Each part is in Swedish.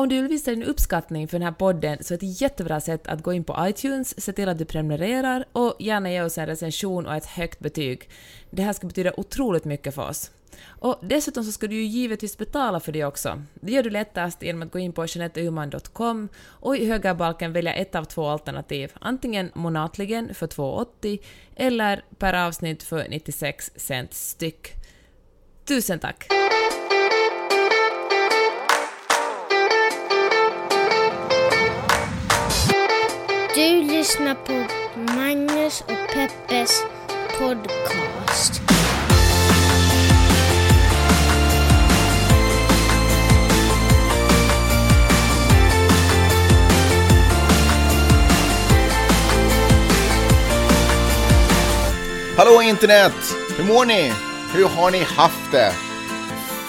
Om du vill visa din uppskattning för den här podden så är ett jättebra sätt att gå in på iTunes, se till att du prenumererar och gärna ge oss en recension och ett högt betyg. Det här skulle betyda otroligt mycket för oss. Och dessutom så ska du ju givetvis betala för det också. Det gör du lättast genom att gå in på Jeanetteuman.com och i högerbalken välja ett av två alternativ, antingen månatligen för 2,80 eller per avsnitt för 96 cent styck. Tusen tack! Lyssnar på Magnus och Peppes podcast. Hallå internet! Hur mår ni? Hur har ni haft det?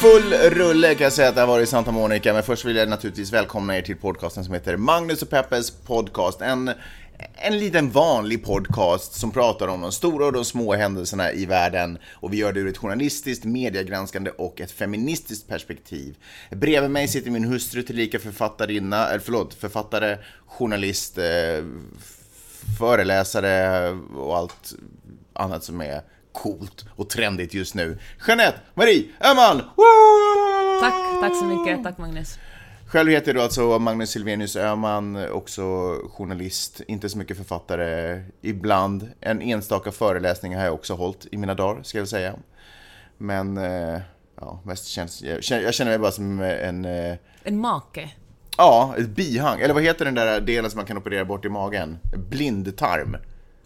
Full rulle kan jag säga att det har varit i Santa Monica, men först vill jag naturligtvis välkomna er till podcasten som heter Magnus och Peppes podcast. En, en liten vanlig podcast som pratar om de stora och de små händelserna i världen och vi gör det ur ett journalistiskt, mediegranskande och ett feministiskt perspektiv. Bredvid mig sitter min hustru tillika författarinna, eller förlåt, författare, journalist, eh, föreläsare och allt annat som är coolt och trendigt just nu. Jeanette Marie Öhman! Tack, tack så mycket. Tack Magnus. Själv heter du alltså Magnus Silvenius Öhman, också journalist, inte så mycket författare, ibland. En enstaka föreläsning har jag också hållit i mina dagar, ska jag säga. Men, eh, ja, mest känns, jag, känner- jag känner mig bara som en, eh, En make. ja, ett bihang. Eller vad heter den där delen som man kan operera bort i magen? Blindtarm.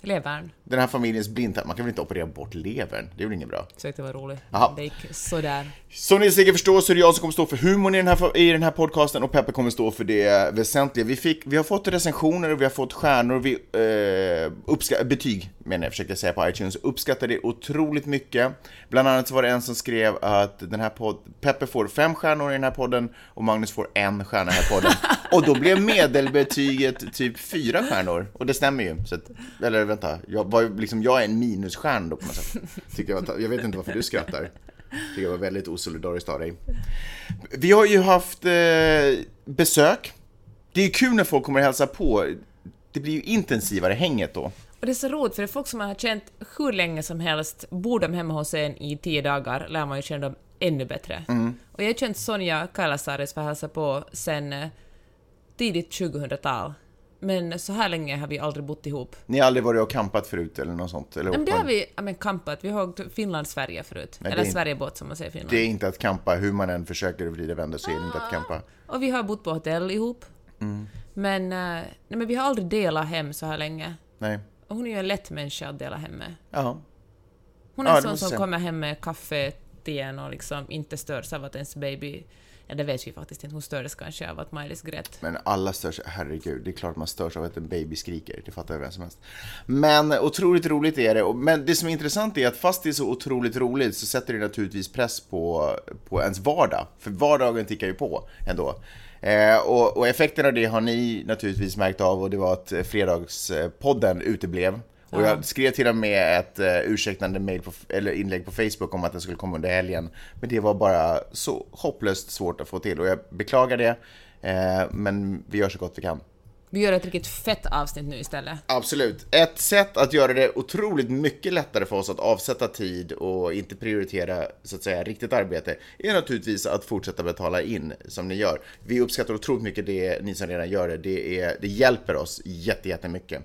Levern. Den här familjens blindtarm, man kan väl inte operera bort levern? Det är väl inget bra? Försökte vara rolig. Jaha. Det gick sådär. Som ni säkert förstår så är det jag som kommer stå för humorn i den här, i den här podcasten och Peppe kommer stå för det väsentliga. Vi, fick, vi har fått recensioner och vi har fått stjärnor, vi, eh, uppska- betyg menar jag, försöker jag säga på iTunes, uppskattar det otroligt mycket. Bland annat så var det en som skrev att den här podd, Peppe får fem stjärnor i den här podden och Magnus får en stjärna i den här podden. Och då blev medelbetyget typ fyra stjärnor, och det stämmer ju. Så att, eller vänta, jag, var, liksom, jag är en minusstjärna då på något sätt. Tycker jag, jag vet inte varför du skrattar. Tycker jag var väldigt osolidariskt av dig. Vi har ju haft eh, besök. Det är ju kul när folk kommer och hälsa på. Det blir ju intensivare hänget då. Och det är så roligt, för det är folk som man har känt hur länge som helst. Bor de hemma hos en i tio dagar lär man ju känna dem ännu bättre. Och jag har känt Sonja Kailasaaris för att hälsa på sen eh, tidigt 2000-tal. Men så här länge har vi aldrig bott ihop. Ni har aldrig varit och campat förut eller något sånt? Eller men det har vi ja, men campat. Vi har åkt Finland-Sverige förut. Nej, Eller inte- Sverigebåt som man säger i Finland. Det är inte att campa, hur man än försöker vrida och vända så är det inte att campa. Och vi har bott på hotell ihop. Men, eh, nej, men vi har aldrig delat hem så här länge. Nej. Och hon är ju en lätt människa att dela hem med. Ja. Hon är en sån som kommer hem med kaffe till en och liksom inte störs av att ens baby... Ja, det vet vi faktiskt inte. Hon stördes kanske av att Maj-Lis grät. Men alla störs, herregud, det är klart man störs av att en baby skriker, det fattar vem som helst. Men otroligt roligt är det, men det som är intressant är att fast det är så otroligt roligt så sätter det naturligtvis press på, på ens vardag, för vardagen tickar ju på ändå. Eh, och, och effekten av det har ni naturligtvis märkt av och det var att fredagspodden uteblev. Och Ja. jag skrev till och med ett uh, ursäktande mail på, eller inlägg på Facebook om att den skulle komma under helgen. Men det var bara så hopplöst svårt att få till och jag beklagar det. Eh, men vi gör så gott vi kan. Vi gör ett riktigt fett avsnitt nu istället. Absolut. Ett sätt att göra det otroligt mycket lättare för oss att avsätta tid och inte prioritera så att säga riktigt arbete är naturligtvis att fortsätta betala in som ni gör. Vi uppskattar otroligt mycket det ni som redan gör det. Det, är, det hjälper oss jätte, jättemycket.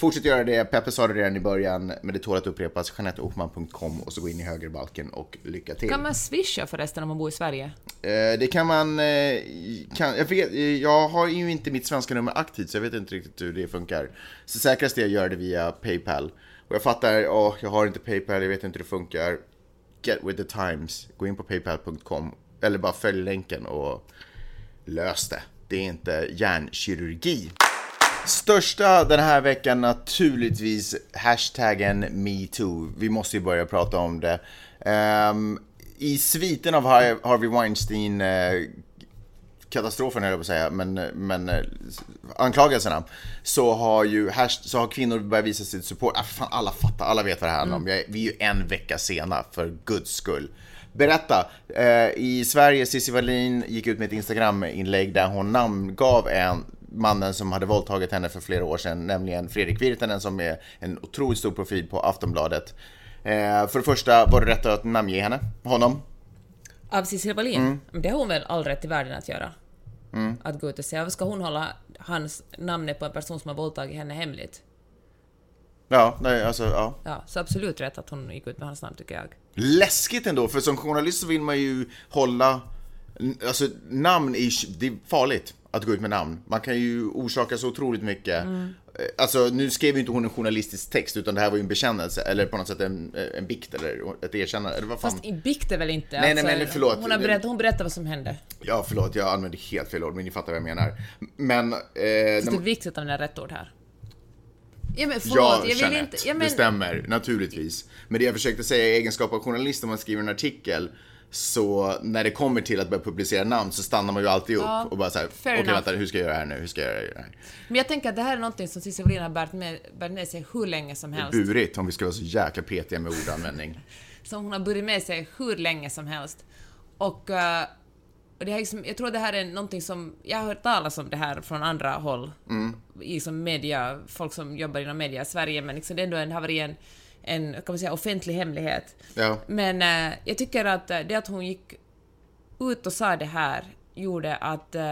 Fortsätt göra det. Peppe sa det redan i början, men det tål att upprepas. JeanetteOhman.com och så gå in i högerbalken och lycka till. Kan man swisha förresten om man bor i Sverige? Eh, det kan man... Eh, kan, jag, vet, eh, jag har ju inte mitt svenska nummer aktivt så jag vet inte riktigt hur det funkar. Så säkrast är att göra det via Paypal. Och jag fattar, åh, jag har inte Paypal, jag vet inte hur det funkar. Get with the times. Gå in på paypal.com eller bara följ länken och lös det. Det är inte hjärnkirurgi. Största den här veckan naturligtvis hashtaggen metoo. Vi måste ju börja prata om det. Um, I sviten av Harvey Weinstein eh, katastrofen höll jag på att säga, men, men eh, anklagelserna så har ju så har kvinnor börjat visa sitt support. Ah, fan, alla fattar, alla vet vad det här handlar om. Är- Vi är ju en vecka sena för guds skull. berätta. Eh, I Sverige, Cissi Wallin gick ut med ett Instagram-inlägg där hon namngav en mannen som hade våldtagit henne för flera år sedan, nämligen Fredrik Virtanen som är en otroligt stor profil på Aftonbladet. Eh, för det första, var det rätt att namnge henne? Honom? Av Cissi Wallin? Mm. Det har hon väl all rätt i världen att göra? Att gå ut och säga, varför ska hon hålla hans namnet på en person som har våldtagit henne hemligt? Ja, nej, alltså, ja. Ja, så absolut rätt att hon gick ut med hans namn tycker jag. Läskigt ändå, för som journalist så vill man ju hålla... Alltså, namn är, det är farligt att gå ut med namn. Man kan ju orsaka så otroligt mycket. Mm. Eh, Alltså, nu skrev ju inte hon en journalistisk text, utan det här var ju en bekännelse, eller på något sätt en, en bikt, eller ett erkännande, eller vad fan? Fast i bikt är väl inte... Nej, nej, men förlåt. Hon, har berättat, hon berättar vad som hände. Ja, förlåt, jag använde helt fel ord, men ni fattar vad jag menar. Men... Eh, Fast det är viktigt att använda rätt ord här. Ja men förlåt, Ja, jag vill Jeanette, inte... Ja, men, det stämmer, naturligtvis. Men det jag försökte säga i egenskap av journalist, om man skriver en artikel, så när det kommer till att börja publicera namn så stannar man ju alltid upp Ja, och bara såhär, okej enough. vänta, hur ska jag göra här nu, hur ska jag göra det här? men jag tänker att det här är någonting som Cissi Wallin har bärt med, bärt med sig hur länge som helst. Burigt, om vi ska vara så jäkla petiga med ordanvändning. Som hon har burit med sig hur länge som helst. Och, eh, och det här, är liksom, jag tror att det här är någonting som... Jag har hört talas om det här från andra håll. I som media, folk som jobbar inom media i Sverige, men liksom det, är ändå en, har varit en, en kan man säga, offentlig hemlighet. Ja. Men eh, jag tycker att eh, det att hon gick ut och sa det här gjorde att... eh,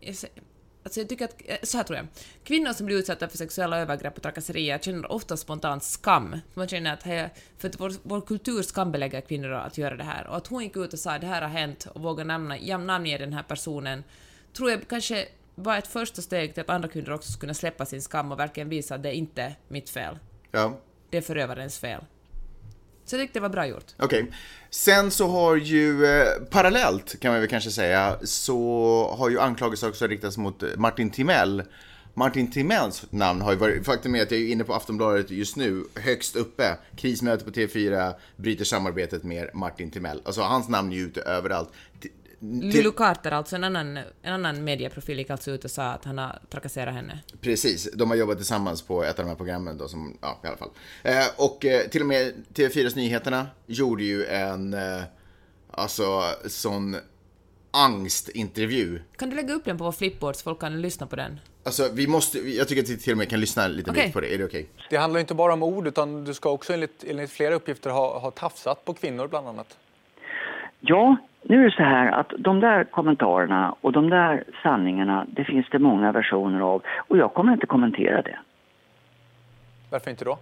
jag, alltså jag tycker att... Så här tror jag. Kvinnor som blir utsatta för sexuella övergrepp och trakasserier känner ofta spontant skam. Man känner att här, för att vår, vår kultur skambelägger kvinnor att göra det här. Och att hon gick ut och sa det här har hänt och vågade namna, namnge den här personen tror jag kanske var ett första steg till att andra kvinnor också skulle kunna släppa sin skam och verkligen visa att det är inte mitt fel. Ja, Det är förövarens fel. Så jag tyckte det var bra gjort. okej. Sen så har ju, eh, parallellt kan man väl kanske säga, så har ju anklagelser också riktats mot Martin Timell. Martin Timells namn har ju varit, faktum är att jag är inne på Aftonbladet just nu, högst uppe. Krismöte på TV4, bryter samarbetet med Martin Timell. Alltså hans namn är ju ute överallt. Lulu Carter, alltså en annan, en annan medieprofil, gick alltså ut och sa att han har trakasserat henne. Precis, de har jobbat tillsammans på ett av de här programmen då som, ja i alla fall. Eh, och eh, till och med TV4s Nyheterna gjorde ju en, eh, alltså sån angstintervju. Kan du lägga upp den på vår flipboard så folk kan lyssna på den? Alltså vi måste, jag tycker att vi till och med kan lyssna lite Okej. bit på det, är det okej? Det handlar inte bara om ord utan du ska också enligt, enligt flera uppgifter ha, ha tafsat på kvinnor bland annat. Ja, nu är det så här att de där kommentarerna och de där sanningarna, det finns det många versioner av och jag kommer inte kommentera det. Varför inte då?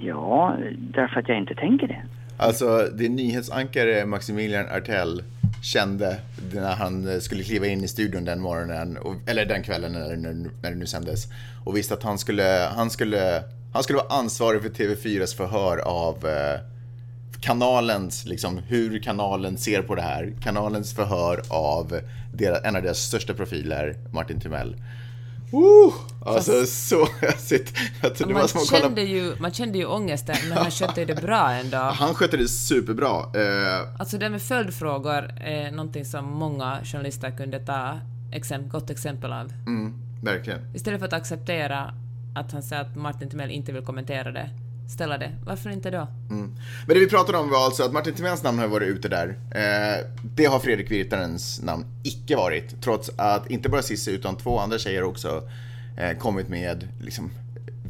Ja, därför att jag inte tänker det. Alltså det nyhetsankare Maximilian Artell kände när han eh, skulle kliva in i studion den morgonen, eller den kvällen när, när det nu sändes, och visste att han skulle, han skulle, han skulle vara ansvarig för TV4s förhör av eh, kanalens, liksom hur kanalen ser på det här. Kanalens förhör av deras, en av deras största profiler, Martin Timell. Uh, alltså så, det var Man kolla kände, ju, man kände ju ångesten, men han skötte det bra ändå. Han skötte det superbra. Eh, Alltså det med följdfrågor är någonting som många journalister kunde ta exempel, gott exempel av. mm, verkligen. Istället för att acceptera att han säger att Martin Timell inte vill kommentera det, ställa det. Varför inte då? Mm. Men det vi pratade om var alltså att Martin Timéns namn har varit ute där. Eh, det har Fredrik Virtanens namn icke varit. Trots att inte bara Cissi utan två andra tjejer också eh, kommit med liksom,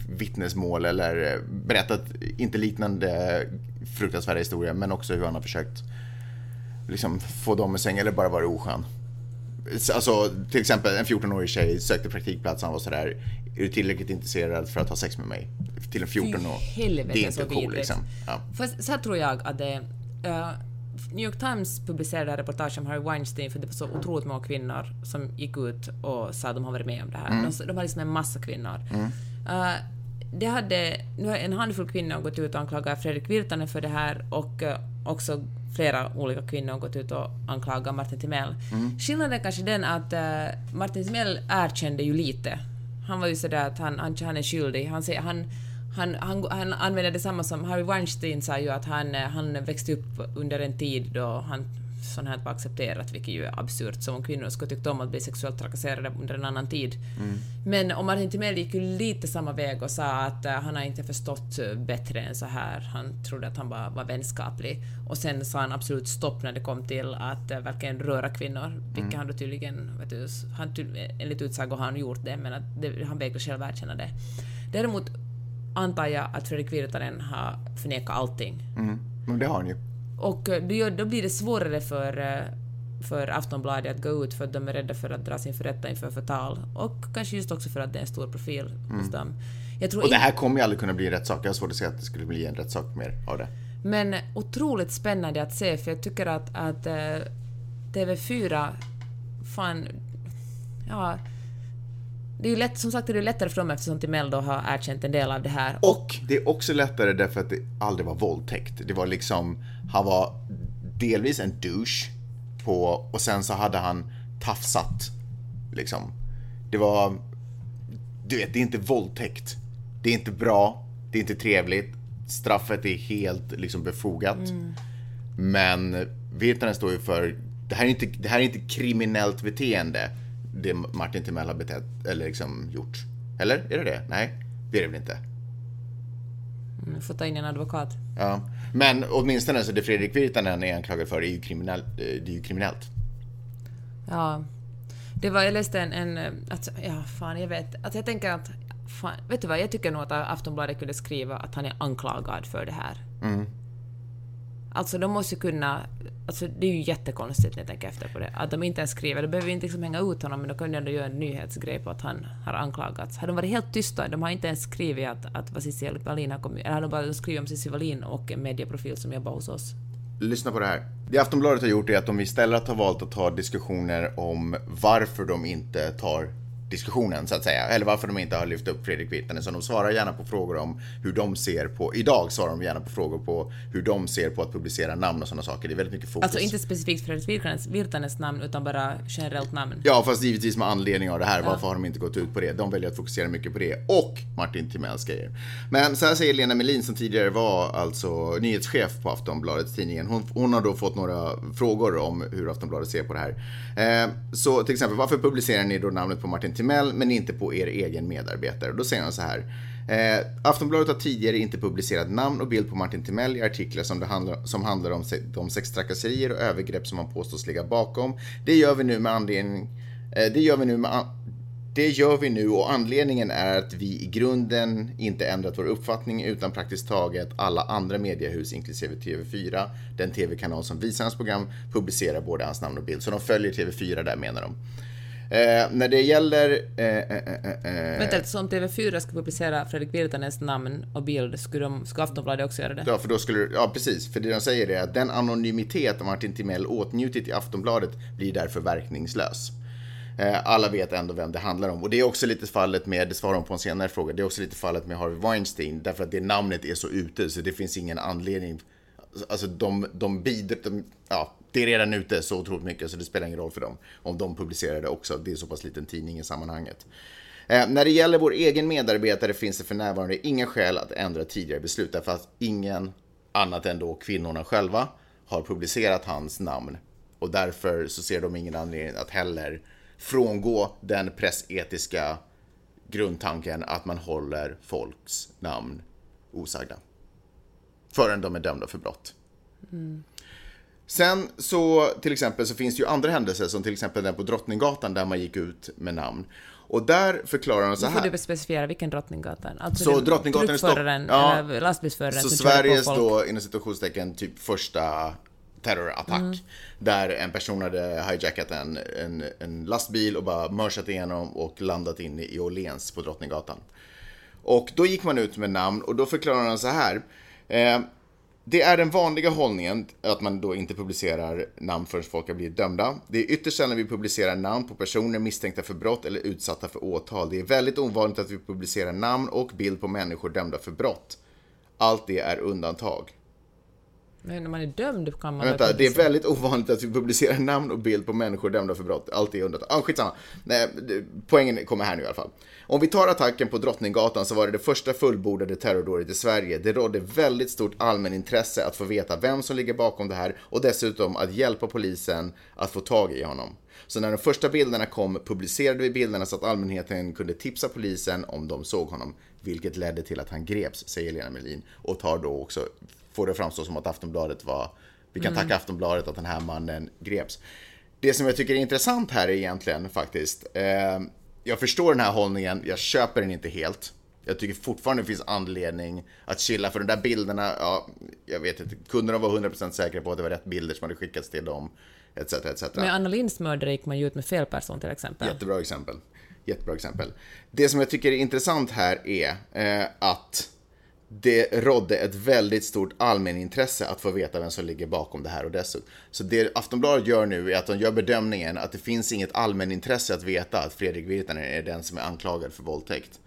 vittnesmål eller eh, berättat inte liknande fruktansvärda historier men också hur han har försökt liksom, få dem i säng eller bara varit oskön. Alltså till exempel en 14-årig tjej sökte praktikplats han var sådär Är du tillräckligt intresserad för att ha sex med mig? Till en 14 år. helvete, Det är så inte cool vidrigt. liksom. Ja. Fast så här tror jag att det eh, New York Times publicerade en reportage om Harry Weinstein för det var så otroligt många kvinnor som gick ut och sa att de har varit med om det här. Mm. De, de har liksom en massa kvinnor. Eh, det hade, nu har en handfull kvinnor gått ut och anklagat Fredrik Virtanen för det här och eh, också flera olika kvinnor gått ut och anklagat Martin Timell. Skillnaden är kanske den att eh, Martin Timell erkände ju lite. Han var ju sådär att han, han, han är skyldig. Han, säger, han, han, han, han använder detsamma som Harry Weinstein sa ju att han, eh, han växte upp under en tid då han sånt här var accepterat, vilket ju är absurt, som om kvinnor skulle tyckt om att bli sexuellt trakasserade under en annan tid. Men om Martin Timell gick ju lite samma väg och sa att eh, han har inte förstått eh, bättre än så här. Han trodde att han bara var vänskaplig. Och sen sa han absolut stopp när det kom till att uh, verkligen röra kvinnor, vilket han då tydligen, vet du, han ty, enligt utsago har han gjort det, men att det, han vägrar själv erkänna det. Däremot antar jag att Fredrik Virtanen har förnekat allting. Mm. Men det har han ju. Och eh, då, då blir det svårare för, eh, för Aftonbladet att gå ut för att de är rädda för att dras inför rätta inför förtal. Och kanske just också för att det är en stor profil hos dem. Och det här kommer ju aldrig kunna bli en rättssak. Jag har svårt att se att det skulle bli en rättssak mer av det. Men otroligt spännande att se, för jag tycker att, att eh, TV4, fan, ja, det är ju lätt, som sagt det är det lättare för dem eftersom Timell då har erkänt en del av det här. Och det är också lättare därför att det aldrig var våldtäkt. Det var liksom, han var delvis en douche på, och sen så hade han tafsat. Liksom. Det var, du vet, det är inte våldtäkt. Det är inte bra, det är inte trevligt. Straffet är helt liksom befogat. Men Virtanen står ju för, det här är inte, det här är inte kriminellt beteende. Det Martin Timell har betett, eller liksom gjort. Eller? Är det det? Nej, det är det väl inte. Mm, Får ta in en advokat. Ja. Men åtminstone så det Fredrik Virtanen är anklagad för är ju kriminellt. Det är ju kriminellt. Ja. Det var, jag läste en, en att, ja fan jag vet, att jag tänker att, fan, vet du vad, jag tycker nog att Aftonbladet kunde skriva att han är anklagad för det här. Alltså de måste ju kunna, alltså det är ju jättekonstigt när jag tänker efter på det, att de inte ens skriver, Då behöver vi inte liksom hänga ut honom men då kan ju ändå göra en nyhetsgrej på att han har anklagats. Har de varit helt tysta, de har inte ens skrivit att, att Cissi Wallin har kommit, eller har de bara skrivit om Cissi Wallin och en medieprofil som jobbar hos oss. Lyssna på det här. Det Aftonbladet har gjort är att de istället har valt att ta diskussioner om varför de inte tar diskussionen så att säga. Eller varför de inte har lyft upp Fredrik Virtanen. Så de svarar gärna på frågor om hur de ser på, idag svarar de gärna på frågor på hur de ser på att publicera namn och sådana saker. Det är väldigt mycket fokus. Alltså inte specifikt Fredrik Virtanens, Virtanens namn utan bara generellt namn. Ja, fast givetvis med anledning av det här. Varför har de inte gått ut på det? De väljer att fokusera mycket på det. Och Martin Timells grejer. Men så här säger Lena Melin som tidigare var alltså nyhetschef på Aftonbladets tidningen. Hon, hon har då fått några frågor om hur Aftonbladet ser på det här. Eh, så till exempel, varför publicerar ni då namnet på Martin Timell men inte på er egen medarbetare? Då säger han så här. Eh, Aftonbladet har tidigare inte publicerat namn och bild på Martin Timell i artiklar som, det handlar, som handlar om se- de sextrakasserier och övergrepp som han påstås ligga bakom. Det gör vi nu med anledning eh, det gör vi nu med an- det gör vi nu och anledningen är att vi i grunden inte ändrat vår uppfattning utan praktiskt taget alla andra mediehus inklusive TV4, den TV-kanal som visar hans program, publicerar både hans namn och bild. Så de följer TV4 där menar de. Eh, när det gäller... Eh, eh, eh, eh, Vänta lite, så om TV4 ska publicera Fredrik Virtanens namn och bild, skulle, de, skulle Aftonbladet också göra det? Ja, för då skulle Ja, precis. För det de säger är att den anonymitet Martin Timell åtnjutit i Aftonbladet blir därför verkningslös. Eh, Alla vet ändå vem det handlar om. Och det är också lite fallet med, det svarar hon på en senare fråga, det är också lite fallet med Harvey Weinstein. Därför att det namnet är så ute så det finns ingen anledning. Alltså de, de bidrar, de, ja, det är redan ute så otroligt mycket så det spelar ingen roll för dem. Om de publicerar det också, det är så pass liten tidning i sammanhanget. Eh, när det gäller vår egen medarbetare finns det för närvarande inga skäl att ändra tidigare beslut därför att ingen annat än då kvinnorna själva har publicerat hans namn och därför så ser de ingen anledning att heller frångå den pressetiska grundtanken att man håller folks namn osagda. Förrän de är dömda för brott. Sen så till exempel så finns det ju andra händelser som till exempel den på Drottninggatan där man gick ut med namn. Och där förklarar de så Nu får här. du specificera vilken Drottninggatan. Alltså Så Drottninggatan i Stockholm- ja. lastbilsföraren Så Sveriges då, inom situationstecken, typ första terrorattack. Mm. Där en person hade hijackat en, en, en lastbil och bara mörsat igenom och landat in i Åhléns på Drottninggatan. Och då gick man ut med namn och då förklarar han så här. Eh, det är den vanliga hållningen att man då inte publicerar namn förrän folk har blivit dömda. Det är ytterst sällan vi publicerar namn på personer misstänkta för brott eller utsatta för åtal. Det är väldigt ovanligt att vi publicerar namn och bild på människor dömda för brott. Allt det är undantag. Men när man är dömd kan man... Vänta, det är väldigt ovanligt att vi publicerar namn och bild på människor dömda för brott. Allt är undantag. Ah, skitsamma. Nej, poängen kommer här nu i alla fall. Om vi tar attacken på Drottninggatan så var det det första fullbordade terrordådet i Sverige. Det rådde väldigt stort allmänintresse att få veta vem som ligger bakom det här och dessutom att hjälpa polisen att få tag i honom. Så när de första bilderna kom publicerade vi bilderna så att allmänheten kunde tipsa polisen om de såg honom. Vilket ledde till att han greps, säger Lena Melin. Och tar då också, får det framstå som att Aftonbladet var vi kan tacka Aftonbladet att den här mannen greps. Det som jag tycker är intressant här är egentligen faktiskt, eh, jag förstår den här hållningen, jag köper den inte helt. Jag tycker fortfarande det finns anledning att chilla för de där bilderna, ja, jag vet inte, kunde de vara 100% säkra på att det var rätt bilder som hade skickats till dem, etc. etc. Med Anna Linds mördare gick man ju ut med fel person till exempel. Jättebra exempel. Jättebra exempel. Det som jag tycker är intressant här är eh, att det rådde ett väldigt stort allmänintresse att få veta vem som ligger bakom det här och dessutom. Så det Aftonbladet gör nu är att de gör bedömningen att det finns inget allmänintresse att veta att Fredrik Virtanen är den som är anklagad för våldtäkt.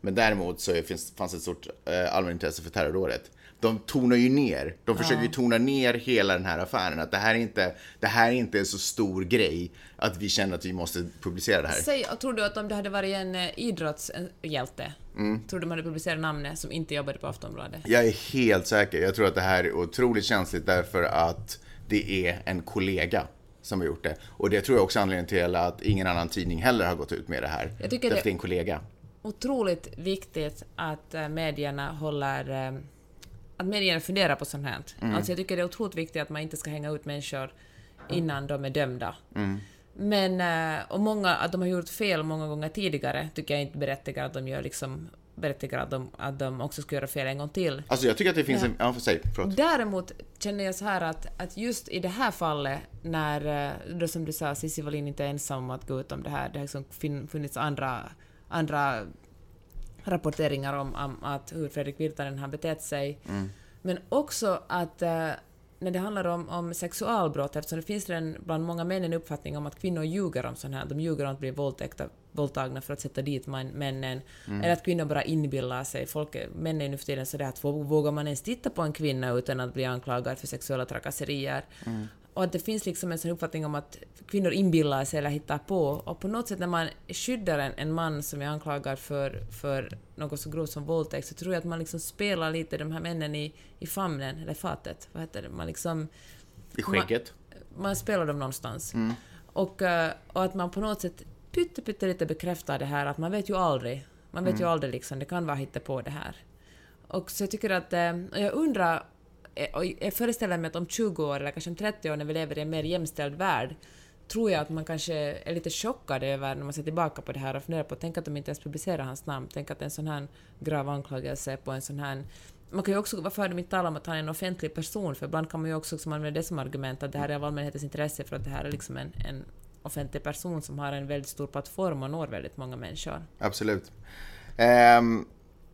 Men däremot så finns, fanns ett stort eh, allmänintresse för terrordådet. De tonar ju ner, de försöker ju tona ner hela den här affären. Att det här, är inte, det här är inte en så stor grej att vi känner att vi måste publicera det här. Säg, tror du att om det hade varit en eh, idrottshjälte, Mm. tror du man hade publicerat namnet som inte jobbade på Aftonbladet? Jag är helt säker. Jag tror att det här är otroligt känsligt därför att det är en kollega som har gjort det. Och det tror jag också är anledningen till att ingen annan tidning heller har gått ut med det här. Jag tycker därför det- är en kollega. Otroligt viktigt att eh, medierna håller... Att medierna funderar på sånt här. Mm. Alltså jag tycker det är otroligt viktigt att man inte ska hänga ut människor innan de är dömda. Mm. Men, eh, och många, att de har gjort fel många gånger tidigare tycker jag inte berättigar att de gör liksom berättigar att de, att de också ska göra fel en gång till. Alltså jag tycker att det finns Ja. en... Ja, för sig. Förlåt. Däremot känner jag så här att, att just i det här fallet, när, eh, då som du sa, Cissi Wallin inte är ensam om att gå ut om det här, det har liksom funnits andra, andra rapporteringar om, om att hur Fredrik Virtanen har betett sig. Men också att eh, när det handlar om, om sexualbrott, eftersom det finns redan bland många män en uppfattning om att kvinnor ljuger om sånt här, de ljuger om att bli våldtäkta, våldtagna för att sätta dit man, männen, eller att kvinnor bara inbillar sig. Folk, män är nu för tiden sådär att vå- vågar man ens titta på en kvinna utan att bli anklagad för sexuella trakasserier? Och att det finns liksom en sån uppfattning om att kvinnor inbillar sig eller hittar på. Och på något sätt när man skyddar en, en man som är anklagad för, för något så grovt som våldtäkt så tror jag att man liksom spelar lite de här männen i, i famnen, eller fatet. Vad heter det? Man liksom I skägget. man spelar dem någonstans. Och, eh, och att man på något sätt pytte, pytte lite bekräftar det här att man vet ju aldrig. Man vet ju aldrig liksom, det kan vara hitta på det här. Och så jag tycker att, eh, och jag undrar, Eh, jag föreställer mig att om 20 år eller kanske om 30 år när vi lever i en mer jämställd värld tror jag att man kanske är lite chockad över när man ser tillbaka på det här och funderar på tänk att de inte ens publicerar hans namn, tänk att en sån här grav anklagelse på en sån här man kan ju också, varför har de inte talat om att han är en offentlig person? För ibland kan man ju också liksom använda det som argument att det här är av allmänhetens intresse för att det här är liksom en, en offentlig person som har en väldigt stor plattform och når väldigt många människor. Absolut. Ehm,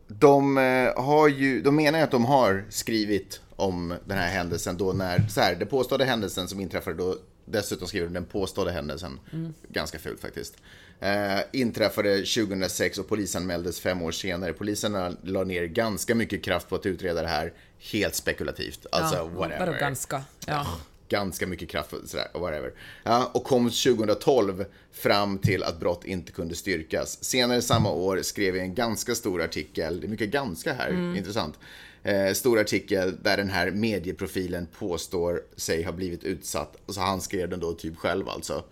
de, eh, har ju, de menar ju att de har skrivit om den här händelsen då när, så här, den påstådda händelsen som inträffade då, dessutom skriver de den påstådda händelsen, ganska fult faktiskt, eh, inträffade 2006 och polisanmäldes fem år senare. Polisen la ner ganska mycket kraft på att utreda det här, helt spekulativt. Alltså, ja, whatever. Vadå ganska? Ja. ganska mycket kraft och sådär, whatever. Ja, och kom 2012 fram till att brott inte kunde styrkas. Senare samma år skrev jag en ganska stor artikel, det är mycket ganska här, intressant. Eh, stor artikel där den här medieprofilen påstår sig ha blivit utsatt, alltså han skrev den då typ själv alltså.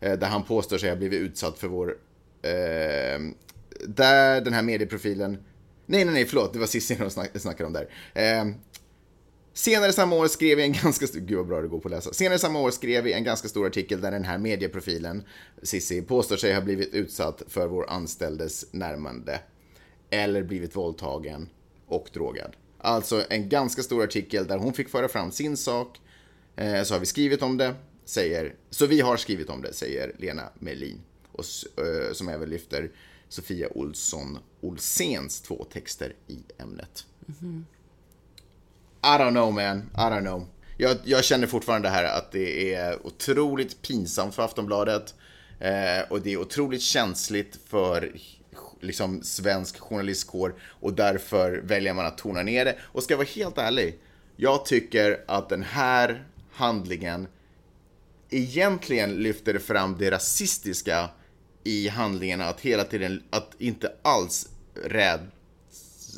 Eh, där han påstår sig ha blivit utsatt för vår, eh, där den här medieprofilen, nej nej nej förlåt, det var Cissi de snack, snackade om där. Eh, Senare samma år skrev vi en ganska stor, gud vad bra det går på att läsa. Senare samma år skrev vi en ganska stor artikel där den här medieprofilen, Cissi, påstår sig ha blivit utsatt för vår anställdes närmande. Eller blivit våldtagen och drogad. Alltså en ganska stor artikel där hon fick föra fram sin sak. Eh, så har vi skrivit om det, säger, så vi har skrivit om det, säger Lena Melin. Och, eh, som även lyfter Sofia Olsson Olsens två texter i ämnet. I don't know man, I don't know. Jag, jag känner fortfarande här att det är otroligt pinsamt för Aftonbladet. Eh, och det är otroligt känsligt för liksom, svensk journalistkår. Och därför väljer man att tona ner det. Och ska jag vara helt ärlig, Jag tycker att den här handlingen egentligen lyfter fram det rasistiska i handlingen att hela tiden, att inte alls räd,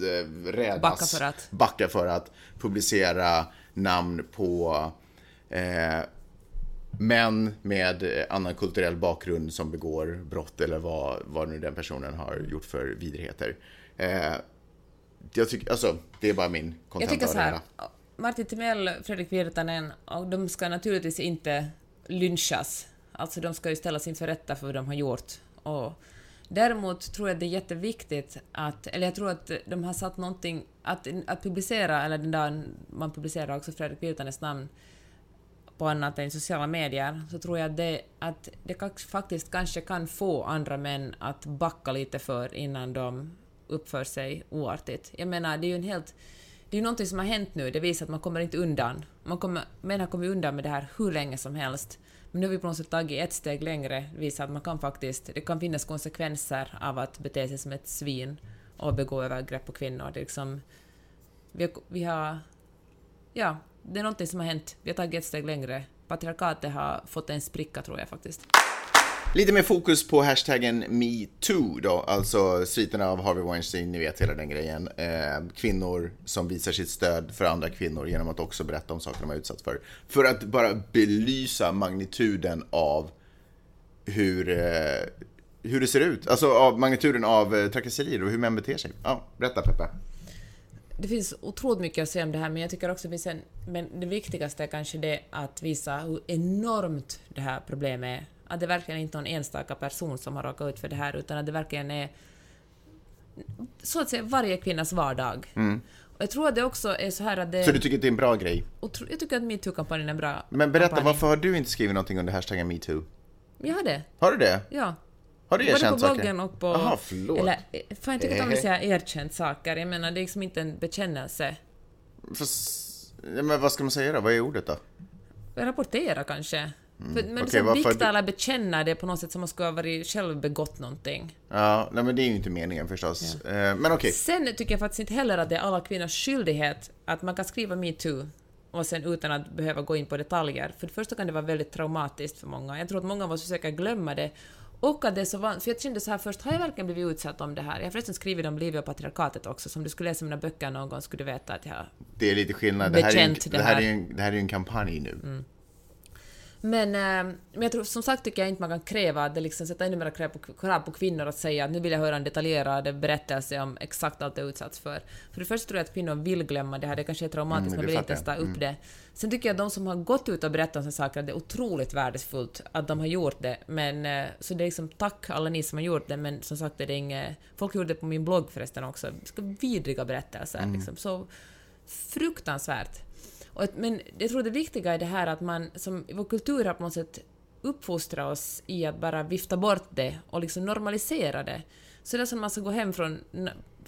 eh, rädas, Backa för att. backa för att publicera namn på eh, män med eh, annan kulturell bakgrund som begår brott eller vad, vad nu den personen har gjort för vidrigheter. Eh, jag tycker, alltså, det är bara min Jag kontenta tycker av så här. Martin Timell, Fredrik Virtanen, och de ska naturligtvis inte lynchas. Alltså de ska ju ställas inför rätta för vad de har gjort. Och däremot tror jag det är jätteviktigt att, eller jag tror att de har satt någonting, att, att publicera, eller den där man publicerar också Fredrik Virtanens namn på annat än sociala medier, så tror jag att det, att det faktiskt kanske kan få andra män att backa lite för innan de uppför sig oartigt. Jag menar, det är ju en helt... Det är ju någonting som har hänt nu, det visar att man kommer inte undan. Man kommer, män har kommit undan med det här hur länge som helst. Men nu har vi på något sätt tagit ett steg längre, visar att man kan faktiskt... Det kan finnas konsekvenser av att bete sig som ett svin och begå övergrepp på kvinnor. Det är liksom... Vi har, vi har Ja, det är någonting som har hänt. Vi har tagit ett steg längre. Patriarkatet har fått en spricka, tror jag faktiskt. Lite mer fokus på hashtaggen metoo då, alltså sviterna av Harvey Weinstein, ni vet hela den grejen. Eh, kvinnor som visar sitt stöd för andra kvinnor genom att också berätta om saker de har utsatts för. För att bara belysa magnituden av hur, eh, hur det ser ut. Alltså av magnituden av eh, trakasserier och hur män beter sig. Ja, berätta Peppe. Det finns otroligt mycket att säga om det här, men jag tycker också att en... Men det viktigaste är kanske det att visa hur enormt det här problemet är. Att det verkligen inte är någon enstaka person som har råkat ut för det här, utan att det verkligen är så att säga varje kvinnas vardag. Och jag tror att det också är så här att det... Så du tycker att det är en bra grej? otro- jag tycker att metoo-kampanjen är en bra Men berätta, kampanj. varför har du inte skrivit någonting under hashtaggen metoo? Jag har det, Har du det? ja. Har du Både erkänt på saker? bloggen och på... Jaha, förlåt. Eller, eh, fan jag tycker inte om att säga erkänt saker. Jag menar, det är liksom inte en bekännelse. Fast, ja, men vad ska man säga då? Vad är ordet då? Rapportera kanske. För, men Mm. Okej, liksom vikta eller bekänna det på något sätt som man skulle ha varit själv begått någonting. Ja, nej men det är ju inte meningen förstås. Eh, Men okej, Sen tycker jag faktiskt inte heller att det är alla kvinnors skyldighet att man kan skriva metoo och sen utan att behöva gå in på detaljer. För det första kan det vara väldigt traumatiskt för många. Jag tror att många av oss försöker glömma det. Och att det är så van... För jag kände så här först, har jag verkligen blivit utsatt om det här? Jag har förresten skrivit om livet och patriarkatet också, som du skulle läsa mina böcker någon gång skulle du veta att jag det är lite skillnad. Det här är ju en, det det här är en, det här är ju en kampanj nu. Men, eh, men jag tror, som sagt tycker jag inte man kan kräva att det liksom sätta ännu mer krav på, krav på kvinnor att säga att nu vill jag höra en detaljerad berättelse om exakt allt det utsatts för. För det första tror jag att kvinnor vill glömma det här, det kanske är traumatiskt, Mm, man vill inte ens ta jag. upp det. Sen tycker jag att de som har gått ut och berättat om sådana saker, det är otroligt värdefullt att de har gjort det. Men, eh, så det är liksom tack alla ni som har gjort det, men som sagt är det inget... Folk gjorde det på min blogg förresten också, Ska vidriga berättelser. Mm. Liksom, så fruktansvärt. Och, att- men jag tror det viktiga är det här att man, som vår kultur har på något sätt uppfostrat oss i att bara vifta bort det och liksom normalisera det. Så det är som man ska gå hem från,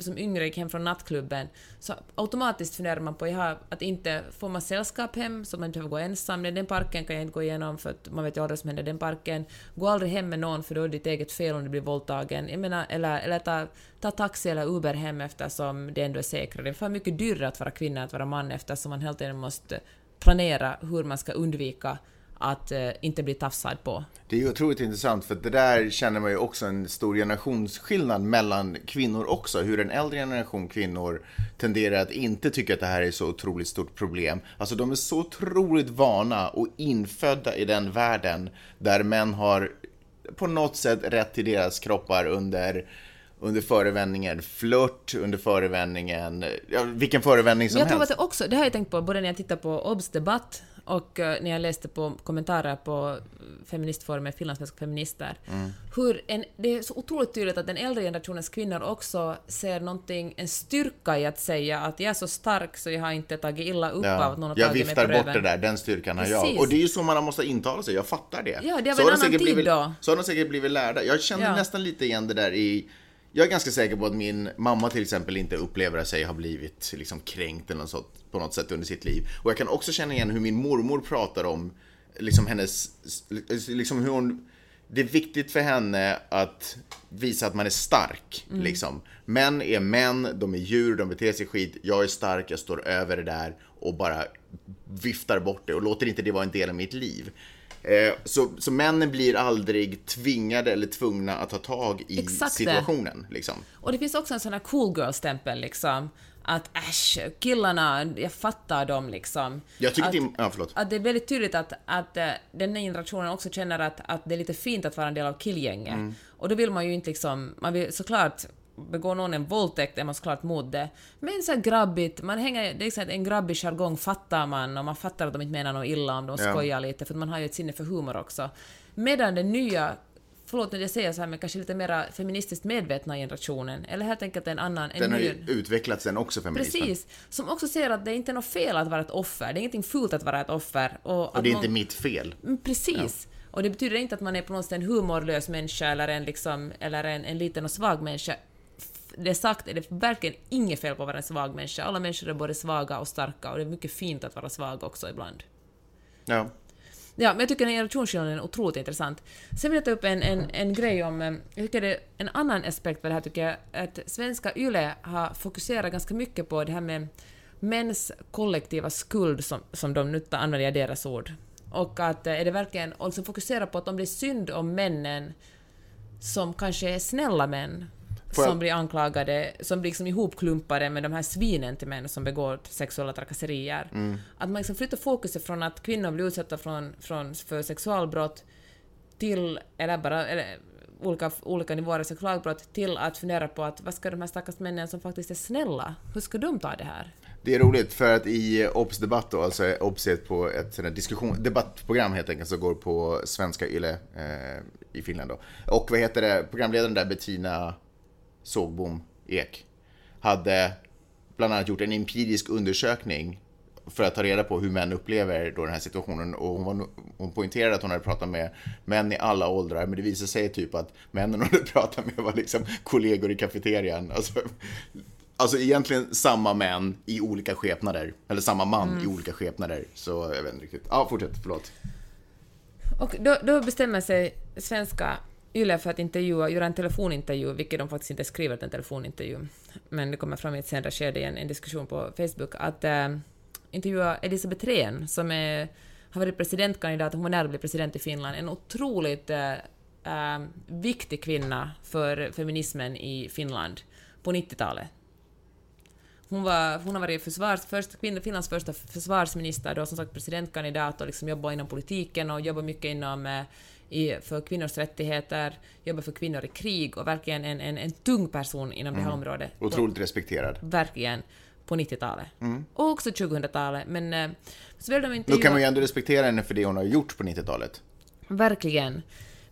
Typ som yngre gick hem från nattklubben, så automatiskt funderar man på jaha, att inte får man sällskap hem så man behöver gå ensam. Den parken kan jag inte gå igenom för att man vet ju aldrig vad som händer i den parken. Gå aldrig hem med någon för då är det ditt eget fel om du blir våldtagen. Jag menar, eller, eller ta, ta taxi eller Uber hem eftersom det ändå är säkrare. Det är för mycket dyrare att vara kvinna än att vara man eftersom man hela tiden måste planera hur man ska undvika att eh, inte bli tafsad på. Det är otroligt intressant för det där känner man ju också en stor generationsskillnad mellan kvinnor också. Hur en äldre generation kvinnor tenderar att inte tycka att det här är så otroligt stort problem. Alltså de är så otroligt vana och infödda i den världen där män har på något sätt rätt till deras kroppar under under förevändningen flört, under förevändningen, ja, vilken förevändning som jag tror att helst. det också, det har jag tänkt på både när jag tittar på OBS debatt och eh, när jag läste på kommentarer på feministforumet Finlandssvenska feminister. Mm. Hur en, det är så otroligt tydligt att den äldre generationens kvinnor också ser någonting, en styrka i att säga att jag är så stark så jag har inte tagit illa upp av att någon har jag tagit mig viftar på bort röven. det där, den styrkan har jag. Och det är ju så man måste intala sig, jag fattar det. Ja, det var så en har annan tid blivit, då. Så har de säkert blivit lärda. Jag känner Ja. nästan lite igen det där i... Jag är ganska säker på att min mamma till exempel inte upplever sig ha blivit liksom kränkt eller något sånt, på något sätt under sitt liv. Och jag kan också känna igen hur min mormor pratar om liksom hennes, liksom hur hon det är viktigt för henne att visa att man är stark. Liksom. Män är män, de är djur, de beter sig skit. Jag är stark, jag står över det där och bara viftar bort det och låter inte det vara en del av mitt liv. Eh, så, så männen blir aldrig tvingade eller tvungna att ta tag i Exakt situationen. Liksom. Och det finns också en sån här cool girl-stämpel liksom. Att äsch, killarna, jag fattar dem liksom. Jag tycker att, det är... Ja, förlåt. att det är väldigt tydligt att, att eh, den här generationen också känner att, att det är lite fint att vara en del av killgänget. Mm. Och då vill man ju inte liksom, man vill såklart begår någon en våldtäkt är man såklart mot det. Men så grabbigt, man hänger, det är liksom en grabbig jargong fattar man och man fattar att de inte menar något illa om de Ja. skojar lite för man har ju ett sinne för humor också. Medan den nya Förlåt när jag säger så här, men kanske lite mera feministiskt medvetna generationen, eller helt enkelt en annan, en Den har ny... ju utvecklats den också, feminismen. Precis, som också ser att det är inte är något fel att vara ett offer, det är ingenting fult att vara ett offer. Och, Och det är någon- inte mitt fel. Mm, Precis. Och det betyder inte att man är på något sätt en humorlös människa eller en, liksom, eller en, en liten och svag människa. Det sagt är det verkligen inget fel på att vara en svag människa. Alla människor är både svaga och starka och det är mycket fint att vara svag också ibland. Ja. Ja, men jag tycker den generationsskillnaden är otroligt intressant. Sen vill jag ta upp en, en, en grej om... eh, Jag tycker det är en annan aspekt med det här tycker jag, att svenska YLE har fokuserat ganska mycket på det här med mäns kollektiva skuld, som, som de nu använder jag deras ord. Och att eh, är det verkligen... Och liksom fokusera på att om det är synd om männen som kanske är snälla män, Får jag- som blir anklagade, som blir liksom ihopklumpade med de här svinen till män som begår sexuella trakasserier. Mm. Att man liksom flyttar fokuset från att kvinnor blir utsatta från, från, för sexualbrott till, eller bara eller, olika, olika nivåer av sexualbrott, till att fundera på att vad ska de här stackars männen som faktiskt är snälla, hur ska de ta det här? Det är roligt för att i Obs debatt då, alltså Obs är på ett sånt diskussion, debattprogram helt enkelt som går på svenska YLE eh, i Finland då. Och vad heter det, programledaren där Bettina Sågbom Ek hade bland annat gjort en empirisk undersökning för att ta reda på hur män upplever då den här situationen och hon, var, hon poängterade att hon hade pratat med män i alla åldrar men det visade sig typ att männen hon hade pratat med var liksom kollegor i kafeterian. Alltså, alltså egentligen samma män i olika skepnader, eller samma man i olika skepnader. Så jag vet inte riktigt. Ja, fortsätt, förlåt. Och då, då bestämmer sig svenska YLE för att intervjua, göra en telefonintervju, vilket de faktiskt inte skriver att en telefonintervju, men det kommer fram i ett senare skede i en, en diskussion på Facebook, att äh, intervjua Elisabeth Rehn, som är, har varit presidentkandidat, hon var nära att bli president i Finland, en otroligt äh, äh, viktig kvinna för feminismen i Finland på 90-talet. Hon, var, hon har varit försvars, först, Finlands första försvarsminister, då som sagt presidentkandidat och liksom jobbat inom politiken och jobbat mycket inom, eh, i, för kvinnors rättigheter, jobbat för kvinnor i krig och verkligen en, en, en tung person inom det här området. Otroligt respekterad. Verkligen. På 90-talet. Och också 2000-talet. Men eh, så vill de inte Då kan man ju ändå respektera henne för det hon har gjort på 90-talet. Verkligen.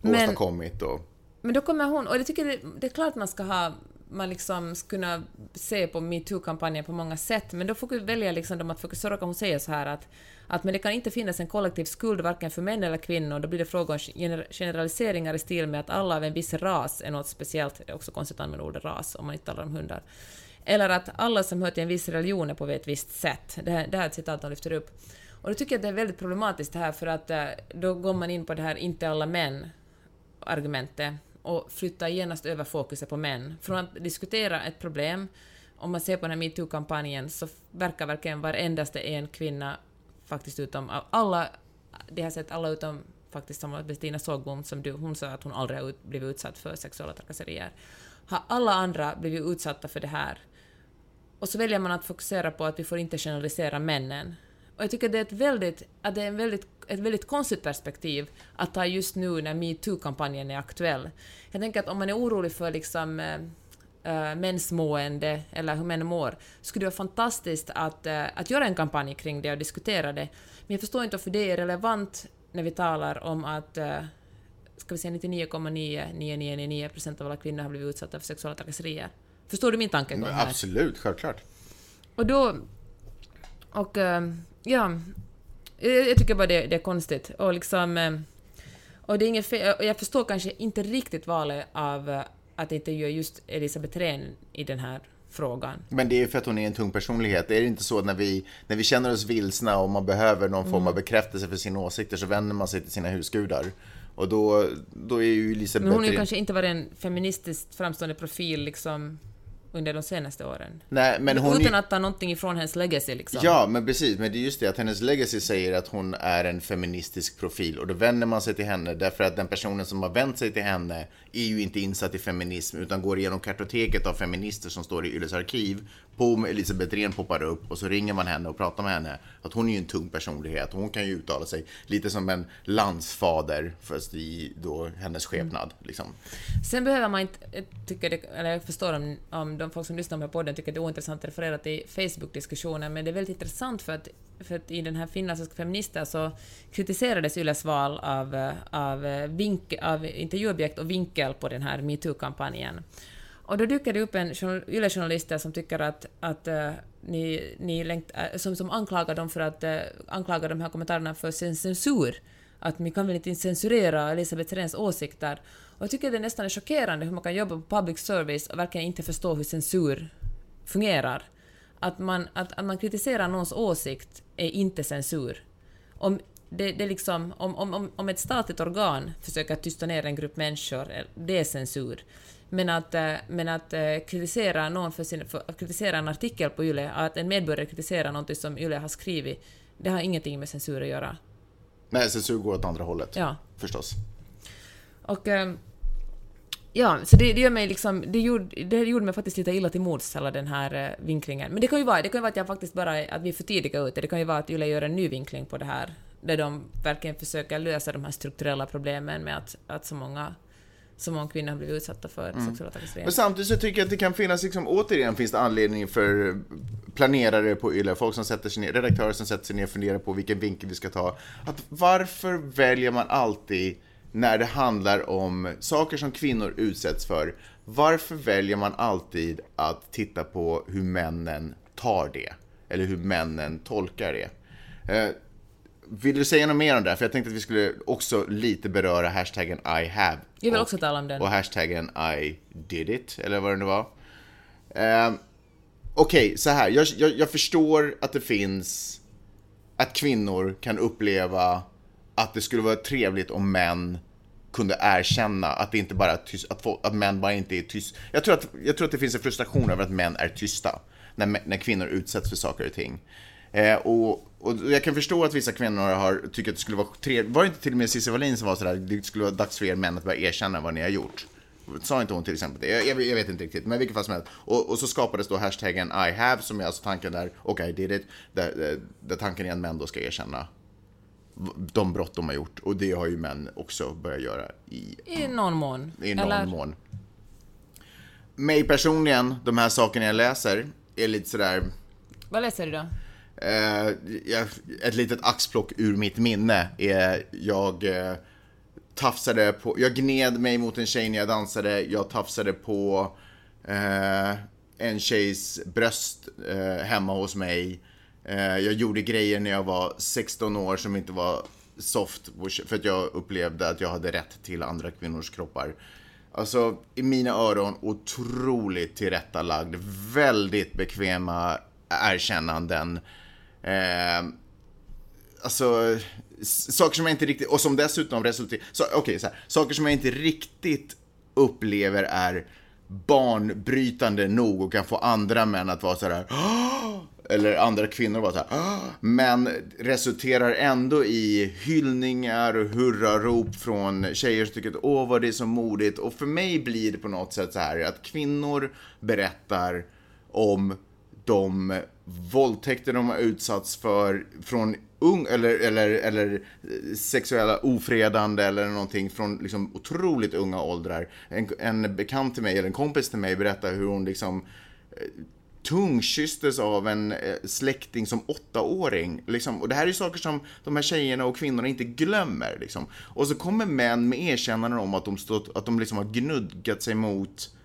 Och Men, åstadkommit och... men då kommer hon, och jag tycker det, det är klart man ska ha man liksom ska kunna se på metoo-kampanjen på många sätt, men då väljer liksom de att fokusera, hon säger så här att, att men det kan inte finnas en kollektiv skuld varken för män eller kvinnor, då blir det fråga om gener- generaliseringar i stil med att alla av en viss ras är något speciellt, det är också konstigt att använda ordet ras om man inte talar om hundar, eller att alla som hör till en viss religion är på ett visst sätt. Det här, det här är ett citat de lyfter upp. Och då tycker jag att det är väldigt problematiskt det här, för att eh, då går man in på det här inte alla män argumentet och flyttar genast över fokuset på män. Från att diskutera ett problem, om man ser på den här metoo-kampanjen så verkar verkligen varendaste en kvinna, faktiskt utom alla, det har sett alla utom faktiskt som Bettina Sågbom, som du, hon sa att hon aldrig har ut, blivit utsatt för sexuella trakasserier, har alla andra blivit utsatta för det här. Och så väljer man att fokusera på att vi får inte generalisera männen. Och jag tycker det är ett väldigt, att det är en väldigt, ett väldigt konstigt perspektiv att ta just nu när metoo-kampanjen är aktuell. Jag tänker att om man är orolig för liksom äh, mäns mående eller hur män mår, skulle det vara fantastiskt att, äh, att göra en kampanj kring det och diskutera det. Men jag förstår inte varför det är relevant när vi talar om att äh, ska vi säga 99,9999 procent av alla kvinnor har blivit utsatta för sexuella trakasserier. Förstår du min tankegång här? Absolut, självklart. Och då... Och ja, jag tycker bara det, det är konstigt. Och liksom... eh, Och det är inget fel, jag förstår kanske inte riktigt valet av eh, att intervjua just Elisabeth Rehn i den här frågan. Men det är för att hon är en tung personlighet. Är det inte så att när vi, när vi känner oss vilsna och man behöver någon Mm. form av bekräftelse för sina åsikter så vänder man sig till sina husgudar. Och då, då är ju Elisabeth... Men hon har ju kanske inte varit en feministiskt framstående profil liksom under de senaste åren. Nej, men hon... Utan att ta någonting ifrån hennes legacy liksom. Ja, men precis. Men det är just det att hennes legacy säger att hon är en feministisk profil och då vänder man sig till henne därför att den personen som har vänt sig till henne är ju inte insatt i feminism utan går igenom kartoteket av feminister som står i Ylles arkiv. På Elisabeth Rehn poppar upp och så ringer man henne och pratar med henne. Att hon är ju en tung personlighet. Hon kan ju uttala sig lite som en landsfader fast i då hennes skepnad. Liksom. Sen behöver man inte, jag tycker det, eller jag förstår om, om de folk som lyssnar på podden tycker det är ointressant att referera till Facebook-diskussioner, men det är väldigt intressant för att, för att i den här finländska feminister så kritiserades Yles val av, av, vink, av intervjuobjekt och vinkel på den här metoo-kampanjen. Och då dyker det upp en Yle-journalister som tycker att, att uh, ni, ni längt, uh, eh, som, som anklagar dem för att eh, uh, anklaga de här kommentarerna för censur. Att vi kan väl inte censurera Elisabeth Rehns åsikter. Och jag tycker det nästan är chockerande hur man kan jobba på public service och verkligen inte förstå hur censur fungerar. Att man, att, att man kritiserar någons åsikt är inte censur. Om, det, det liksom, om, om, om ett statligt organ försöker tysta ner en grupp människor, eh, det är censur. Men att, eh, men att eh, kritisera någon för, sin, för att kritisera en artikel på YLE, att en medborgare kritiserar något som YLE har skrivit, det har ingenting med censur att göra. Nej, censur går åt andra hållet. Ja. Förstås. Och... Eh, ja, så det, det gör mig liksom... Det gjorde, det gjorde mig faktiskt lite illa till mods, hela den här vinklingen. Men det kan ju vara, det kan ju vara att jag faktiskt bara... Att vi är för tidiga ute. Det kan ju vara att YLE gör en ny vinkling på det här, där de verkligen försöker lösa de här strukturella problemen med att, att så många så många kvinnor har blivit utsatta för mm. sexuella trakasserier. Men samtidigt så tycker jag att det kan finnas, liksom, återigen finns det anledning för planerare på YLE, folk som sätter sig ner, redaktörer som sätter sig ner och funderar på vilken vinkel vi ska ta. Att varför väljer man alltid när det handlar om saker som kvinnor utsätts för, varför väljer man alltid att titta på hur männen tar det? Eller hur männen tolkar det? Eh, vill du säga något mer om det? För jag tänkte att vi skulle också lite beröra hashtaggen I have. Jag vill också tala om den. Och hashtaggen I did it, eller vad det nu var. Uh, Okej, okay, så här. Jag, jag, jag, förstår att det finns... Att kvinnor kan uppleva att det skulle vara trevligt om män kunde erkänna att det inte bara tyst, att, folk, att män bara inte är tysta. Jag tror, att, jag tror att det finns en frustration över att män är tysta när, när kvinnor utsätts för saker och ting. Eh, och, och jag kan förstå att vissa kvinnor har tyckt att det skulle vara trevligt. Var det inte till och med Cissi Wallin som var sådär, det skulle vara dags för er män att börja erkänna vad ni har gjort? Sa inte hon till exempel det? Jag, jag, jag vet inte riktigt, men i vilket fall som helst. Och, och, så skapades då hashtaggen I have, som är alltså tanken där, och I did it, där, där, där tanken är att män då ska erkänna de brott de har gjort. Och det har ju män också börjat göra i... I någon mån. I någon Eller... mån. Mig personligen, de här sakerna jag läser, är lite sådär... Vad läser du då? Eh, ett litet axplock ur mitt minne är jag eh, tafsade på, jag gned mig mot en tjej när jag dansade, jag tafsade på eh, en tjejs bröst eh, hemma hos mig. Eh, jag gjorde grejer när jag var 16 år som inte var soft, för att jag upplevde att jag hade rätt till andra kvinnors kroppar. Alltså, i mina öron otroligt tillrättalagd, väldigt bekväma erkännanden. Eh, alltså, saker som jag inte riktigt, och som dessutom resulterar, så, okay, så här, saker som jag inte riktigt upplever är banbrytande nog och kan få andra män att vara så här eller andra kvinnor vara så här men resulterar ändå i hyllningar och hurrarop från tjejer som tycker att åh vad det är så modigt. Och för mig blir det på något sätt så här att kvinnor berättar om de våldtäkter de har utsatts för från ung, eller, eller, eller eh, sexuella ofredande eller någonting från liksom otroligt unga åldrar. En, en bekant till mig, eller en kompis till mig berättar hur hon liksom eh, tungkysstes av en eh, släkting som åttaåring. Liksom. Och det här är saker som de här tjejerna och kvinnorna inte glömmer. Liksom. Och så kommer män med erkännanden om att de, stått, att de liksom har gnuggat sig mot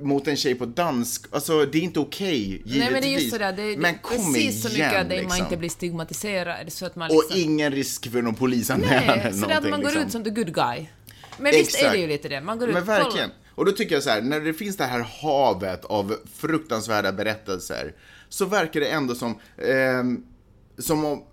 mot en tjej på dansk, alltså det är inte okej, okay, givetvis. Nej men det är just sådär, det är men kom precis så mycket att liksom. man inte blir stigmatiserad så att man liksom... Och ingen risk för någon polisanmälan eller någonting. Nej, så att man går liksom. ut som the good guy. Men Exakt. visst är det ju lite det, man går ut Men verkligen. Och då tycker jag så här, när det finns det här havet av fruktansvärda berättelser, så verkar det ändå som, eh, som om,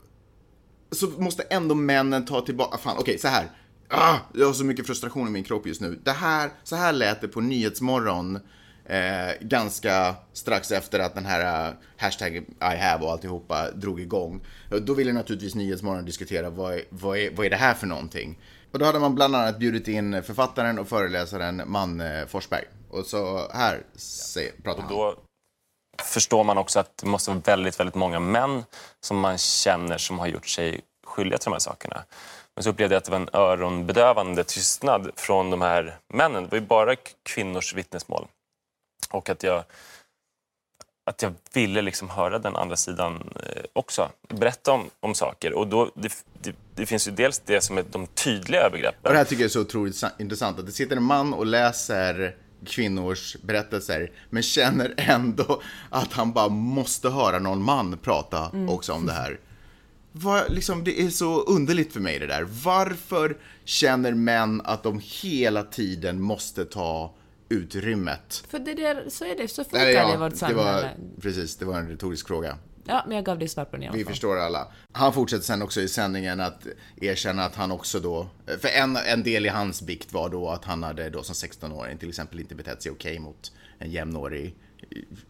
så måste ändå männen ta tillbaka, fan okej okay, så här Ah, jag har så mycket frustration i min kropp just nu. Det här, så här lät det på Nyhetsmorgon Eh, ganska strax efter att den här uh, hashtag I have och alltihopa drog igång. Då ville naturligtvis Nyhetsmorgon diskutera vad vad, är, vad är det här för någonting? Och då hade man bland annat bjudit in författaren och föreläsaren Manne Forsberg. Och så här se, pratar han. Då förstår man också att det måste vara väldigt, väldigt många män som man känner som har gjort sig skyldiga till de här sakerna. Men så upplevde jag att det var en öronbedövande tystnad från de här männen. Det var ju bara kvinnors vittnesmål. Och att jag, att jag ville liksom höra den andra sidan eh, också. Berätta om, om saker. Och då, det, det, det finns ju dels det som är de tydliga övergreppen. Och det här tycker jag är så otroligt sa- intressant. Att det sitter en man och läser kvinnors berättelser men känner ändå att han bara måste höra någon man prata också om det här. Vad, liksom, det är så underligt för mig det där. Varför känner män att de hela tiden måste ta utrymmet? För det där, så är det, så funkar Nej, det i vårt samhälle. var, precis, det var en retorisk fråga. Ja, men jag gav dig svar på den i alla Vi förstår alla. Han fortsätter sen också i sändningen att erkänna att han också då, för en, en del i hans bikt var då att han hade då som 16-åring till exempel inte betett sig okej mot en jämnårig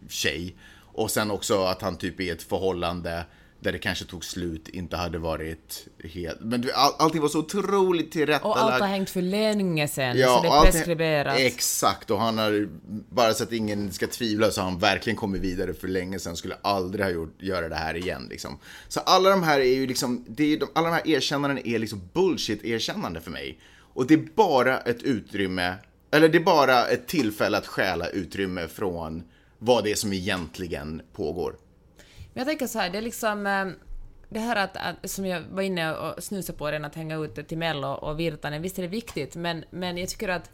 tjej. Och sen också att han typ i ett förhållande där det kanske tog slut inte hade varit helt, men du, all, allting var så otroligt tillrättalagt. Och allt har hängt för länge sen, så det är preskriberat. Exakt, och han har, bara så att ingen ska tvivla, så har han verkligen kommit vidare för länge sedan, skulle aldrig ha gjort, göra det här igen liksom. Så alla de här är ju liksom, det är, de, alla de här erkännandena är liksom bullshit-erkännande för mig. Och det är bara ett utrymme, eller det är bara ett tillfälle att stjäla utrymme från vad det är som egentligen pågår. Men jag tänker så här, det är liksom ehm, det här att, att, som jag var inne och snusade på redan, att hänga ut till Mello och Virtanen, visst är det viktigt, men, men jag tycker att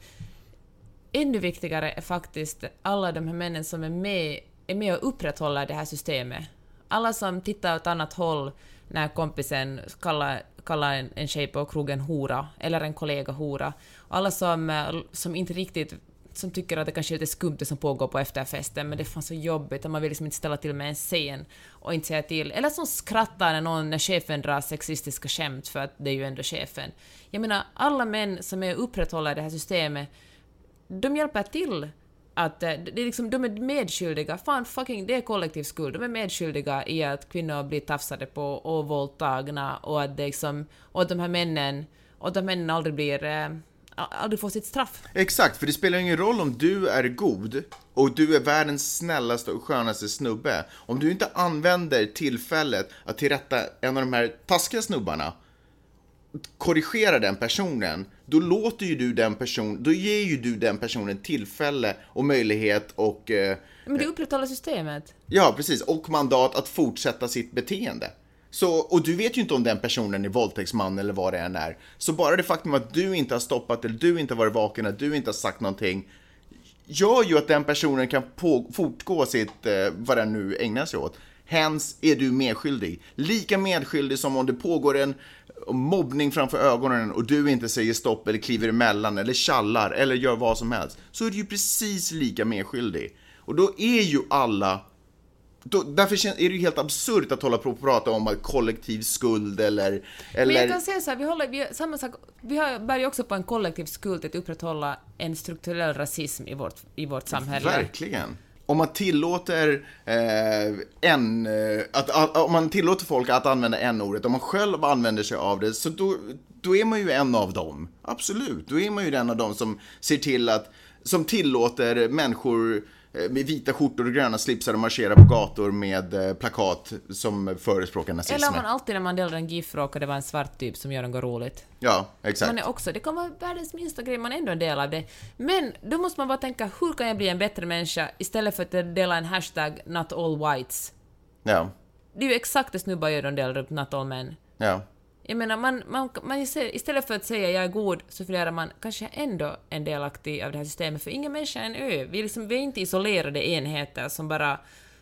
ännu viktigare är faktiskt alla de här männen som är med, är med och upprätthåller det här systemet. Alla som tittar åt annat håll när kompisen kallar, kallar en, en tjej på krogen hora, eller en kollega hora. Alla som, eh, som inte riktigt som tycker att det kanske är lite skumt det som pågår på efterfesten, men det är fan så jobbigt och man vill liksom inte ställa till med en scen och inte säga till. Eller som skrattar när någon, när chefen drar sexistiska skämt för att det är ju ändå chefen. Jag menar, alla män som är och upprätthåller det här systemet, de hjälper till att eh, det är liksom, de är medskyldiga, fan fucking, det är kollektiv skuld, de är medskyldiga i att kvinnor blir tafsade på och våldtagna och att det liksom, och att de här männen, och att de här männen aldrig blir, eh, aldrig får sitt straff. Exakt, för det spelar ingen roll om du är god och du är världens snällaste och skönaste snubbe. Om du inte använder tillfället att tillrätta en av de här taskiga snubbarna, korrigera den personen, då låter ju du den person, då ger ju du den personen tillfälle och möjlighet och, eh, Men det upprätthåller systemet. ja precis, och mandat att fortsätta sitt beteende. Så, och du vet ju inte om den personen är våldtäktsman eller vad det än är. Så bara det faktum att du inte har stoppat eller du inte har varit vaken, att du inte har sagt någonting, gör ju att den personen kan på, fortgå sitt, eh, vad den nu ägnar sig åt. Hens är du medskyldig. Lika medskyldig som om det pågår en mobbning framför ögonen och du inte säger stopp eller kliver emellan eller tjallar eller gör vad som helst. Så är du ju precis lika medskyldig. Och då är ju alla då, därför är det ju helt absurt att hålla på och prata om kollektiv skuld eller... Men eller jag kan säga så här, vi, håller, vi, samma sak, vi har, bär ju också på en kollektiv skuld att upprätthålla en strukturell rasism i vårt, i vårt samhälle. Verkligen. Om man tillåter eh, en, eh, att, att, om man tillåter folk att använda en ordet om man själv använder sig av det, så då, då är man ju en av dem. Absolut, då är man ju en av dem som ser till att, som tillåter människor med vita skjortor och gröna slipsar att marschera på gator med eh, plakat som förespråkar nazism. Eller man alltid när man delar en GIF råkar det vara en svart typ som gör något roligt. Ja, exakt. Man är också, det kan vara världens minsta grej, man är ändå en del av det. Men då måste man bara tänka, hur kan jag bli en bättre människa istället för att dela en hashtag not all whites? Ja, Det är ju exakt det snubbar gör, de delar upp not all men. ja. Jag menar, man, man, man istället för att säga jag är god så funderar man, kanske jag ändå en delaktig av det här systemet, för ingen människa är en ö. Vi är, liksom, vi är inte isolerade enheter som bara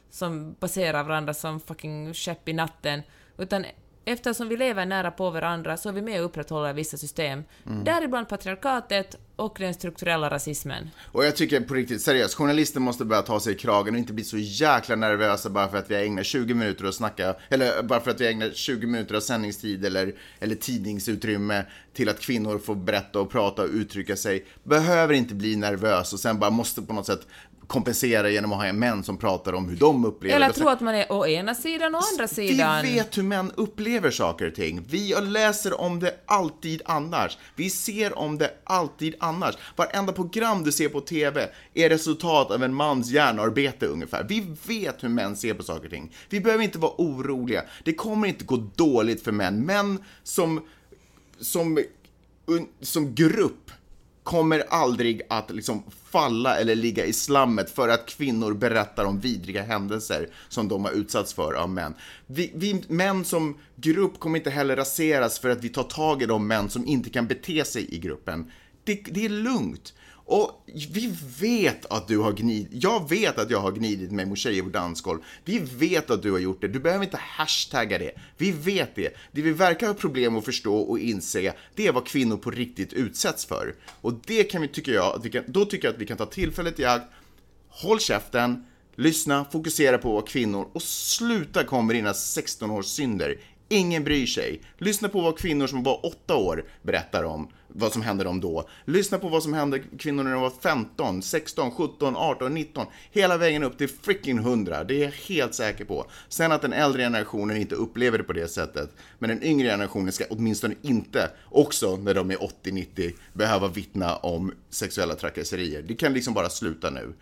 som passerar varandra som fucking skepp i natten, utan eftersom vi lever nära på varandra så är vi med och upprätthåller vissa system, däribland patriarkatet och den strukturella rasismen. Och jag tycker på riktigt, seriöst, journalister måste börja ta sig i kragen och inte bli så jäkla nervösa bara för att vi har ägnat 20 minuter att snacka, eller bara för att vi har ägnat 20 minuter av sändningstid eller, eller tidningsutrymme till att kvinnor får berätta och prata och uttrycka sig. Behöver inte bli nervös och sen bara måste på något sätt kompensera genom att ha män som pratar om hur de upplever Eller tro att man är å ena sidan och andra sidan. Vi vet hur män upplever saker och ting. Vi läser om det alltid annars. Vi ser om det alltid annars. Varenda program du ser på TV är resultat av en mans hjärnarbete ungefär. Vi vet hur män ser på saker och ting. Vi behöver inte vara oroliga. Det kommer inte gå dåligt för män. Män som, som, som grupp kommer aldrig att liksom falla eller ligga i slammet för att kvinnor berättar om vidriga händelser som de har utsatts för av män. Vi, vi män som grupp kommer inte heller raseras för att vi tar tag i de män som inte kan bete sig i gruppen. Det, det är lugnt. Och vi vet att du har gnidit, jag vet att jag har gnidit mig mot tjejer på dansgolv. Vi vet att du har gjort det, du behöver inte hashtagga det. Vi vet det. Det vi verkar ha problem att förstå och inse, det är vad kvinnor på riktigt utsätts för. Och det kan vi, tycker jag, att vi kan, då tycker jag att vi kan ta tillfället i akt, håll käften, lyssna, fokusera på vad kvinnor och sluta komma med dina 16 års synder. Ingen bryr sig. Lyssna på vad kvinnor som var 8 år berättar om vad som hände dem då. Lyssna på vad som hände kvinnor när de var 15, 16, 17, 18, 19. Hela vägen upp till freaking 100. Det är jag helt säker på. Sen att den äldre generationen inte upplever det på det sättet. Men den yngre generationen ska åtminstone inte, också när de är 80-90, behöva vittna om sexuella trakasserier. Det kan liksom bara sluta nu.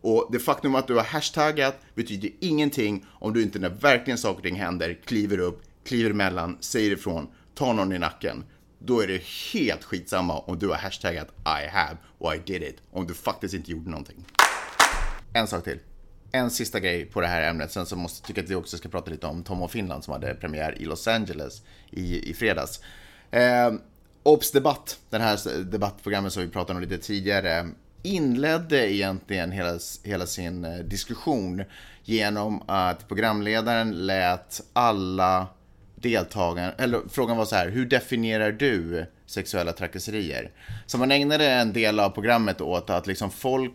Och det faktum att du har hashtaggat betyder ingenting om du inte när verkligen saker och ting händer kliver upp, kliver emellan, säger ifrån, tar någon i nacken. Då är det helt skitsamma om du har hashtaggat I have och I did it, om du faktiskt inte gjorde någonting. En sak till. En sista grej på det här ämnet, sen så måste jag tycka att vi också ska prata lite om Tom och Finland som hade premiär i Los Angeles i, i fredags. Eh, Obs debatt, den här debattprogrammet som vi pratade om lite tidigare, inledde egentligen hela, hela sin eh, diskussion genom att programledaren lät alla deltagare, eller frågan var så här, hur definierar du sexuella trakasserier? Så man ägnade en del av programmet åt att liksom folk,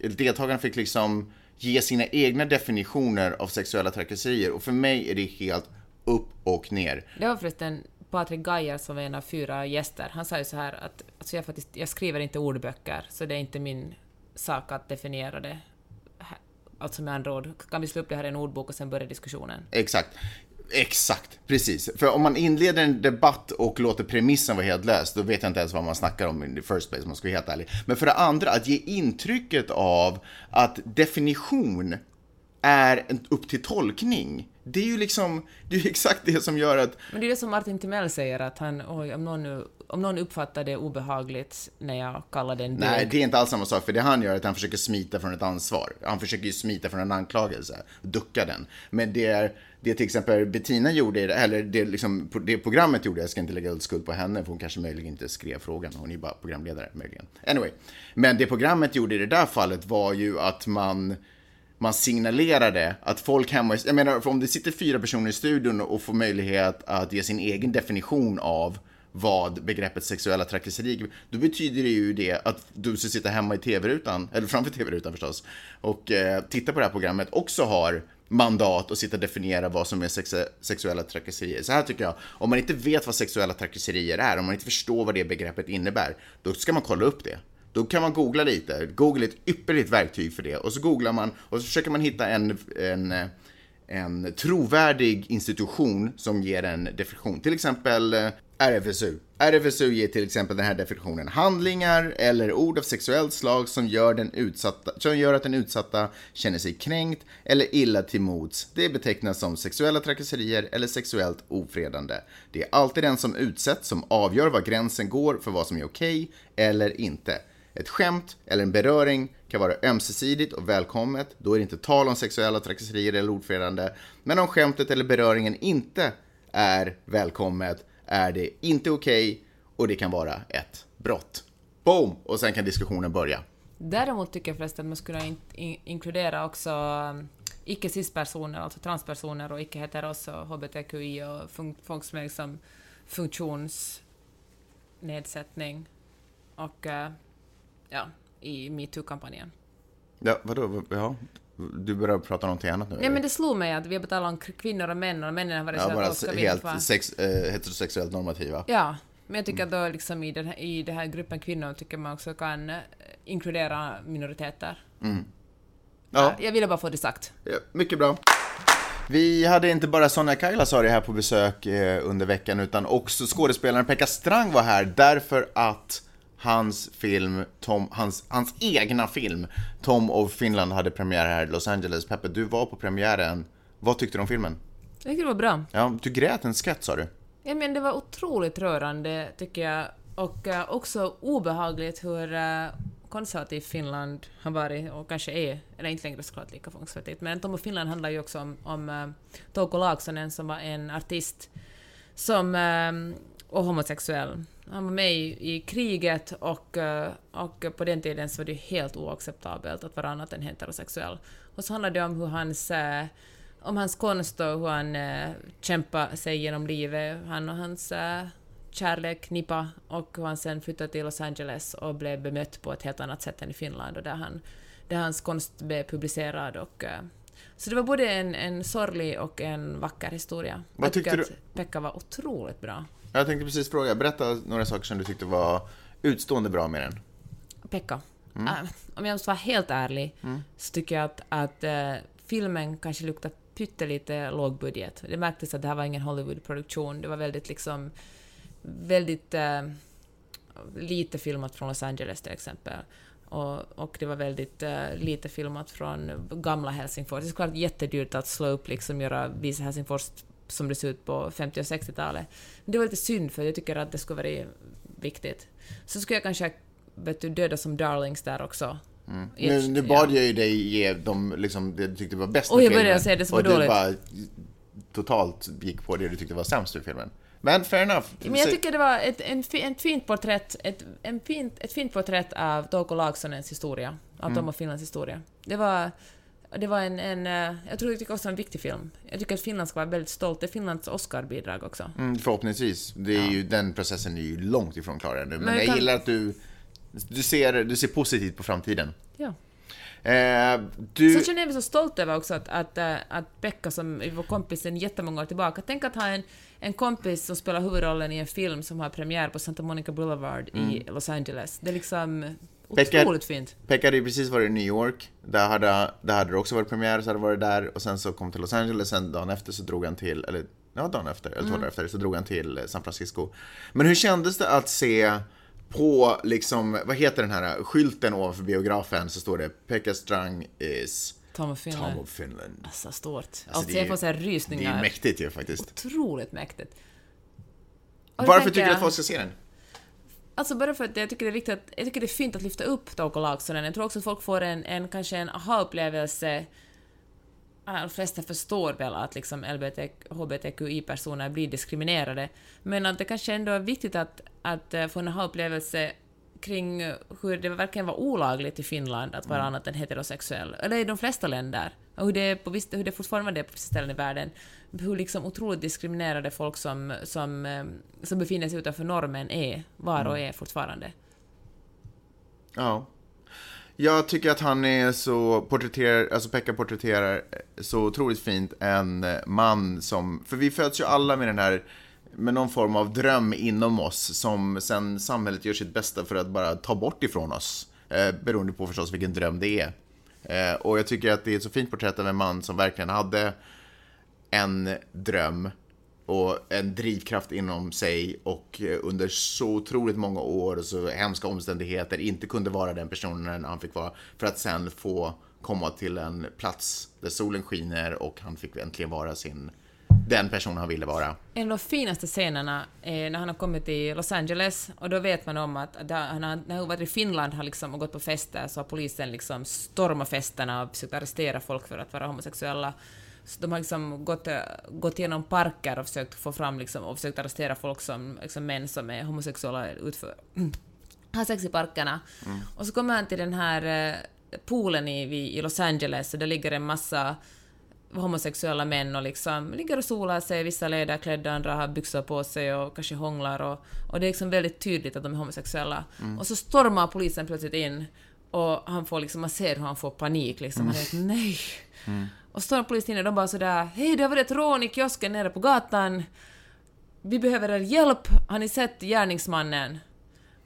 deltagarna fick liksom ge sina egna definitioner av sexuella trakasserier och för mig är det helt upp och ner. Det var förresten Patrik Geijer som var en av fyra gäster. Han sa ju så här att alltså jag, faktiskt, jag skriver inte ordböcker, så det är inte min sak att definiera det. Alltså med andra ord, kan vi slå upp det här i en ordbok och sen börja diskussionen? Exakt. Exakt, precis. För om man inleder en debatt och låter premissen vara helt lös, då vet jag inte ens vad man snackar om in the first place, om man ska vara helt ärlig. Men för det andra, att ge intrycket av att definition är upp till tolkning. Det är ju liksom, det är ju exakt det som gör att... Men det är det som Martin Timell säger, att han, oj, om någon, nu, om någon uppfattar det obehagligt när jag kallar den. Nej, det är inte alls samma sak, för det han gör är att han försöker smita från ett ansvar. Han försöker ju smita från en anklagelse, ducka den. Men det är, det till exempel Bettina gjorde, eller det, liksom, det programmet gjorde, jag ska inte lägga skuld på henne, för hon kanske möjligen inte skrev frågan, hon är ju bara programledare möjligen. Anyway, men det programmet gjorde i det där fallet var ju att man man signalerade att folk hemma, jag menar om det sitter fyra personer i studion och får möjlighet att ge sin egen definition av vad begreppet sexuella trakasserier, då betyder det ju det att du som sitter hemma i tv-rutan, eller framför tv-rutan förstås, och eh, tittar på det här programmet också har mandat att sitta och definiera vad som är sex- sexuella trakasserier. Så här tycker jag, om man inte vet vad sexuella trakasserier är, om man inte förstår vad det begreppet innebär, då ska man kolla upp det. Då kan man googla lite. Google är ett ypperligt verktyg för det. Och så googlar man och så försöker man hitta en, en, en trovärdig institution som ger en definition. Till exempel eh, RFSU. RFSU ger till exempel den här definitionen. Handlingar eller ord av sexuellt slag som gör, den utsatta, som gör att den utsatta känner sig kränkt eller illa till mods. Det betecknas som sexuella trakasserier eller sexuellt ofredande. Det är alltid den som utsätts som avgör var gränsen går för vad som är okej eller inte. Ett skämt eller en beröring kan vara ömsesidigt och välkommet, då är det inte tal om sexuella trakasserier eller ofredande. Men om skämtet eller beröringen inte är välkommet är det inte okej okay, och det kan vara ett brott. Boom! Och sen kan diskussionen börja. Däremot tycker jag förresten att man skulle in in inkludera också um, icke cis-personer, alltså transpersoner och icke-heteros och hbtqi och fun folk som är liksom funktionsnedsättning och uh, ja, i metoo-kampanjen. Ja, vadå? Ja, du börjar prata om någonting annat nu? Nej, men det slog mig att vi har talat om kvinnor och män och männen har varit ja, så bara ska helt vara... sex, äh, heterosexuellt normativa. Ja, men jag tycker att då liksom i den här, i den här gruppen kvinnor tycker man också kan äh, inkludera minoriteter. Mm. Ja. Jag ville bara få det sagt. Ja, mycket bra. Vi hade inte bara Sonja Kailasari här på besök eh, under veckan utan också skådespelaren Pekka Strang var här därför att hans film, Tom, hans, hans egna film, Tom of Finland hade premiär här i Los Angeles. Peppe, du var på premiären. Vad tyckte du om filmen? Jag tycker det var bra. Ja, du grät en skratt sa du. Ja, men det var otroligt rörande, tycker jag. Och eh, också obehagligt hur uh, konservativt Finland har varit och kanske är, eller inte längre såklart lika konservativt, men Tom och Finland handlar ju också om, om uh, Touko Laaksonen som var en artist som, uh, och homosexuell. Han var med i, i kriget och, uh, och på den tiden så var det helt oacceptabelt att vara annat än heterosexuell. Och så handlar det om hur hans uh, om hans konst och hur han uh, kämpar sig genom livet. Han och hans uh, kärlek, Nipa, och hur han sen flyttade till Los Angeles och blev bemött på ett helt annat sätt än i Finland och där, han, där hans konst blev publicerad. Och, uh, så det var både en, en sorglig och en vacker historia. Vad jag tycker tyckte att Pekka var otroligt bra. Jag tänkte precis fråga, berätta några saker som du tyckte var utstående bra med den. Pekka. Äh, om jag måste vara helt ärlig så tycker jag att, att äh, filmen kanske luktar pyttelite låg budget. Det märktes att det här var ingen Hollywood-produktion. Det var väldigt liksom väldigt äh, lite filmat från Los Angeles till exempel. Och, och det var väldigt äh, lite filmat från gamla Helsingfors. Det är såklart jättedyrt att slå upp liksom göra, visa Helsingfors som det ser ut på 50 och 60-talet. Men det var lite synd för jag tycker att det skulle vara viktigt. Så skulle jag kanske vet du, döda som darlings där också. Ett- Nu, nu bad jag ju dig ge dem liksom det du tyckte var bäst med jag började filmen. säga det som var och du dåligt. bara totalt gick på det du tyckte var sämst i filmen. Men fair enough. Men jag tycker det var ett, en, ett fint porträtt, ett, en fint, ett fint porträtt av Touko Laaksonens historia, av Mm. Tom och Finlands historia. Det var, det var en, en eh, jag tror jag tycker också en viktig film. Jag tycker att Finland ska vara väldigt stolt. Det är Finlands Oscar-bidrag också. Mm, förhoppningsvis. Det är ju, den processen är ju långt ifrån klar ännu. Men, Men jag kan- gillar att du, du, ser, du ser positivt på framtiden. Ja. Eh, du, Så känner jag mig så stolt över också att, att, eh, att Pekka som är vår kompis sedan jättemånga år tillbaka, tänk att ha en, en kompis som spelar huvudrollen i en film som har premiär på Santa Monica Boulevard i Los Angeles. Det är liksom otroligt fint. Pekka hade ju precis varit i New York. Där hade, där hade det också varit premiär, så hade det varit där. Och sen så kom till Los Angeles, sen dagen efter så drog han till, eller ja, dagen efter, eller två Mm. dagar efter, så drog han till eh, San Francisco. Men hur kändes det att se på, liksom, vad heter den här skylten ovanför biografen, så står det Pekka Strang is Tom och Finland. Tom of Finland. Alltså stort. Alltså, Alltså, det jag får så här Det är rysningar. mäktigt ju faktiskt. Otroligt mäktigt. Och Varför tycker du att folk ska se den? Alltså bara för att jag tycker det är viktigt att, jag tycker det är fint att lyfta upp Touko Laaksonen. Jag tror också att folk får en, en kanske en aha-upplevelse. De flesta förstår väl att liksom LBT, HBTQI-personer blir diskriminerade, men att det kanske ändå är viktigt att, att eh, få en aha-upplevelse kring hur det verkligen var olagligt i Finland att vara annat än heterosexuell, eller i de flesta länder, och hur det, på viss, hur det fortfarande är på vissa ställen i världen. Hur liksom otroligt diskriminerade folk som, som, eh, som befinner sig utanför normen är, var och är fortfarande. Ja. Jag tycker att han är så porträtterar, alltså Pekka porträtterar så otroligt fint en man som, för vi föds ju alla med den här, med någon form av dröm inom oss som sen samhället gör sitt bästa för att bara ta bort ifrån oss. Eh, beroende på förstås vilken dröm det är. Eh, och jag tycker att det är ett så fint porträtt av en man som verkligen hade en dröm och en drivkraft inom sig och eh, under så otroligt många år och så hemska omständigheter inte kunde vara den personen han fick vara för att sen få komma till en plats där solen skiner och han fick äntligen vara sin, den person han ville vara. En av de finaste scenerna är när han har kommit till Los Angeles och då vet man om att där, han har, när han varit i Finland har liksom, och gått på fester så har polisen liksom stormat festerna och försökt arrestera folk för att vara homosexuella. Så de har liksom gått, gått igenom parker och försökt få fram liksom, och försökt arrestera folk som liksom män som är homosexuella utför, har sex i parkerna. Och så kommer han till den här eh, poolen i, i Los Angeles och där ligger en massa homosexuella män och liksom ligger och solar sig, vissa är läderklädda, andra har byxor på sig och kanske hånglar och, och det är liksom väldigt tydligt att de är homosexuella. Och så stormar polisen plötsligt in och han får liksom, man ser hur han får panik liksom, han är helt nej. Och så stormar polisen in och de bara sådär hej det har varit ett rån i kiosken nere på gatan, vi behöver er hjälp, har ni sett gärningsmannen?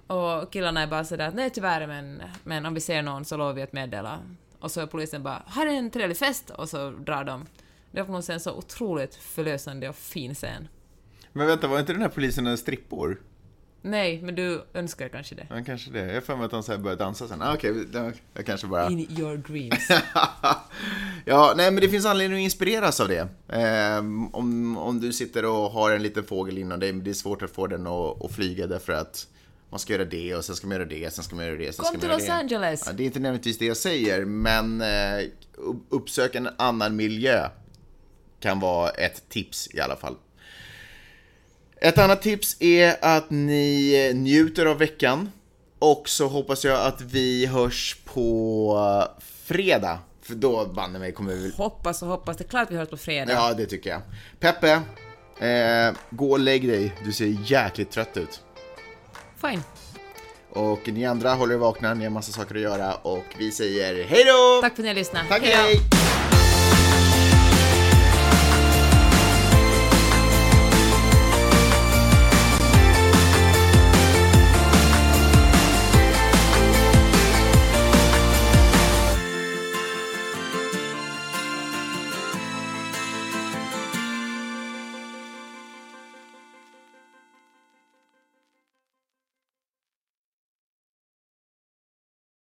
Och killarna är bara sådär nej tyvärr men, men om vi ser någon så lovar vi att meddela. Och så är polisen bara ”Här är en trevlig fest” och så drar de. Det var på något sätt en så otroligt förlösande och fin scen. Men vänta, var inte den här polisen en strippor? Nej, men du önskar kanske det. Ja, kanske det. Jag för mig att han så här började dansa sen. Ah, Okej, okay, jag kanske bara... In your dreams. ja, nej men det finns anledning att inspireras av det. Eh, om, om du sitter och har en liten fågel inom dig, det är svårt att få den att, att flyga därför att man ska göra det och sen ska man göra det, sen ska man göra det, sen Kom ska till man Los göra det. Angeles! Ja, det är inte nödvändigtvis det jag säger, men eh, uppsök en annan miljö kan vara ett tips i alla fall. Ett annat tips är att ni njuter av veckan och så hoppas jag att vi hörs på fredag. För då banne mig kommer vi... Hoppas och hoppas, det är klart vi hörs på fredag. Ja, det tycker jag. Peppe, eh, gå och lägg dig. Du ser jäkligt trött ut. Fine. Och ni andra håller er vakna, ni har massa saker att göra och vi säger hej då! Tack för att ni har lyssnat. Tack, Hej!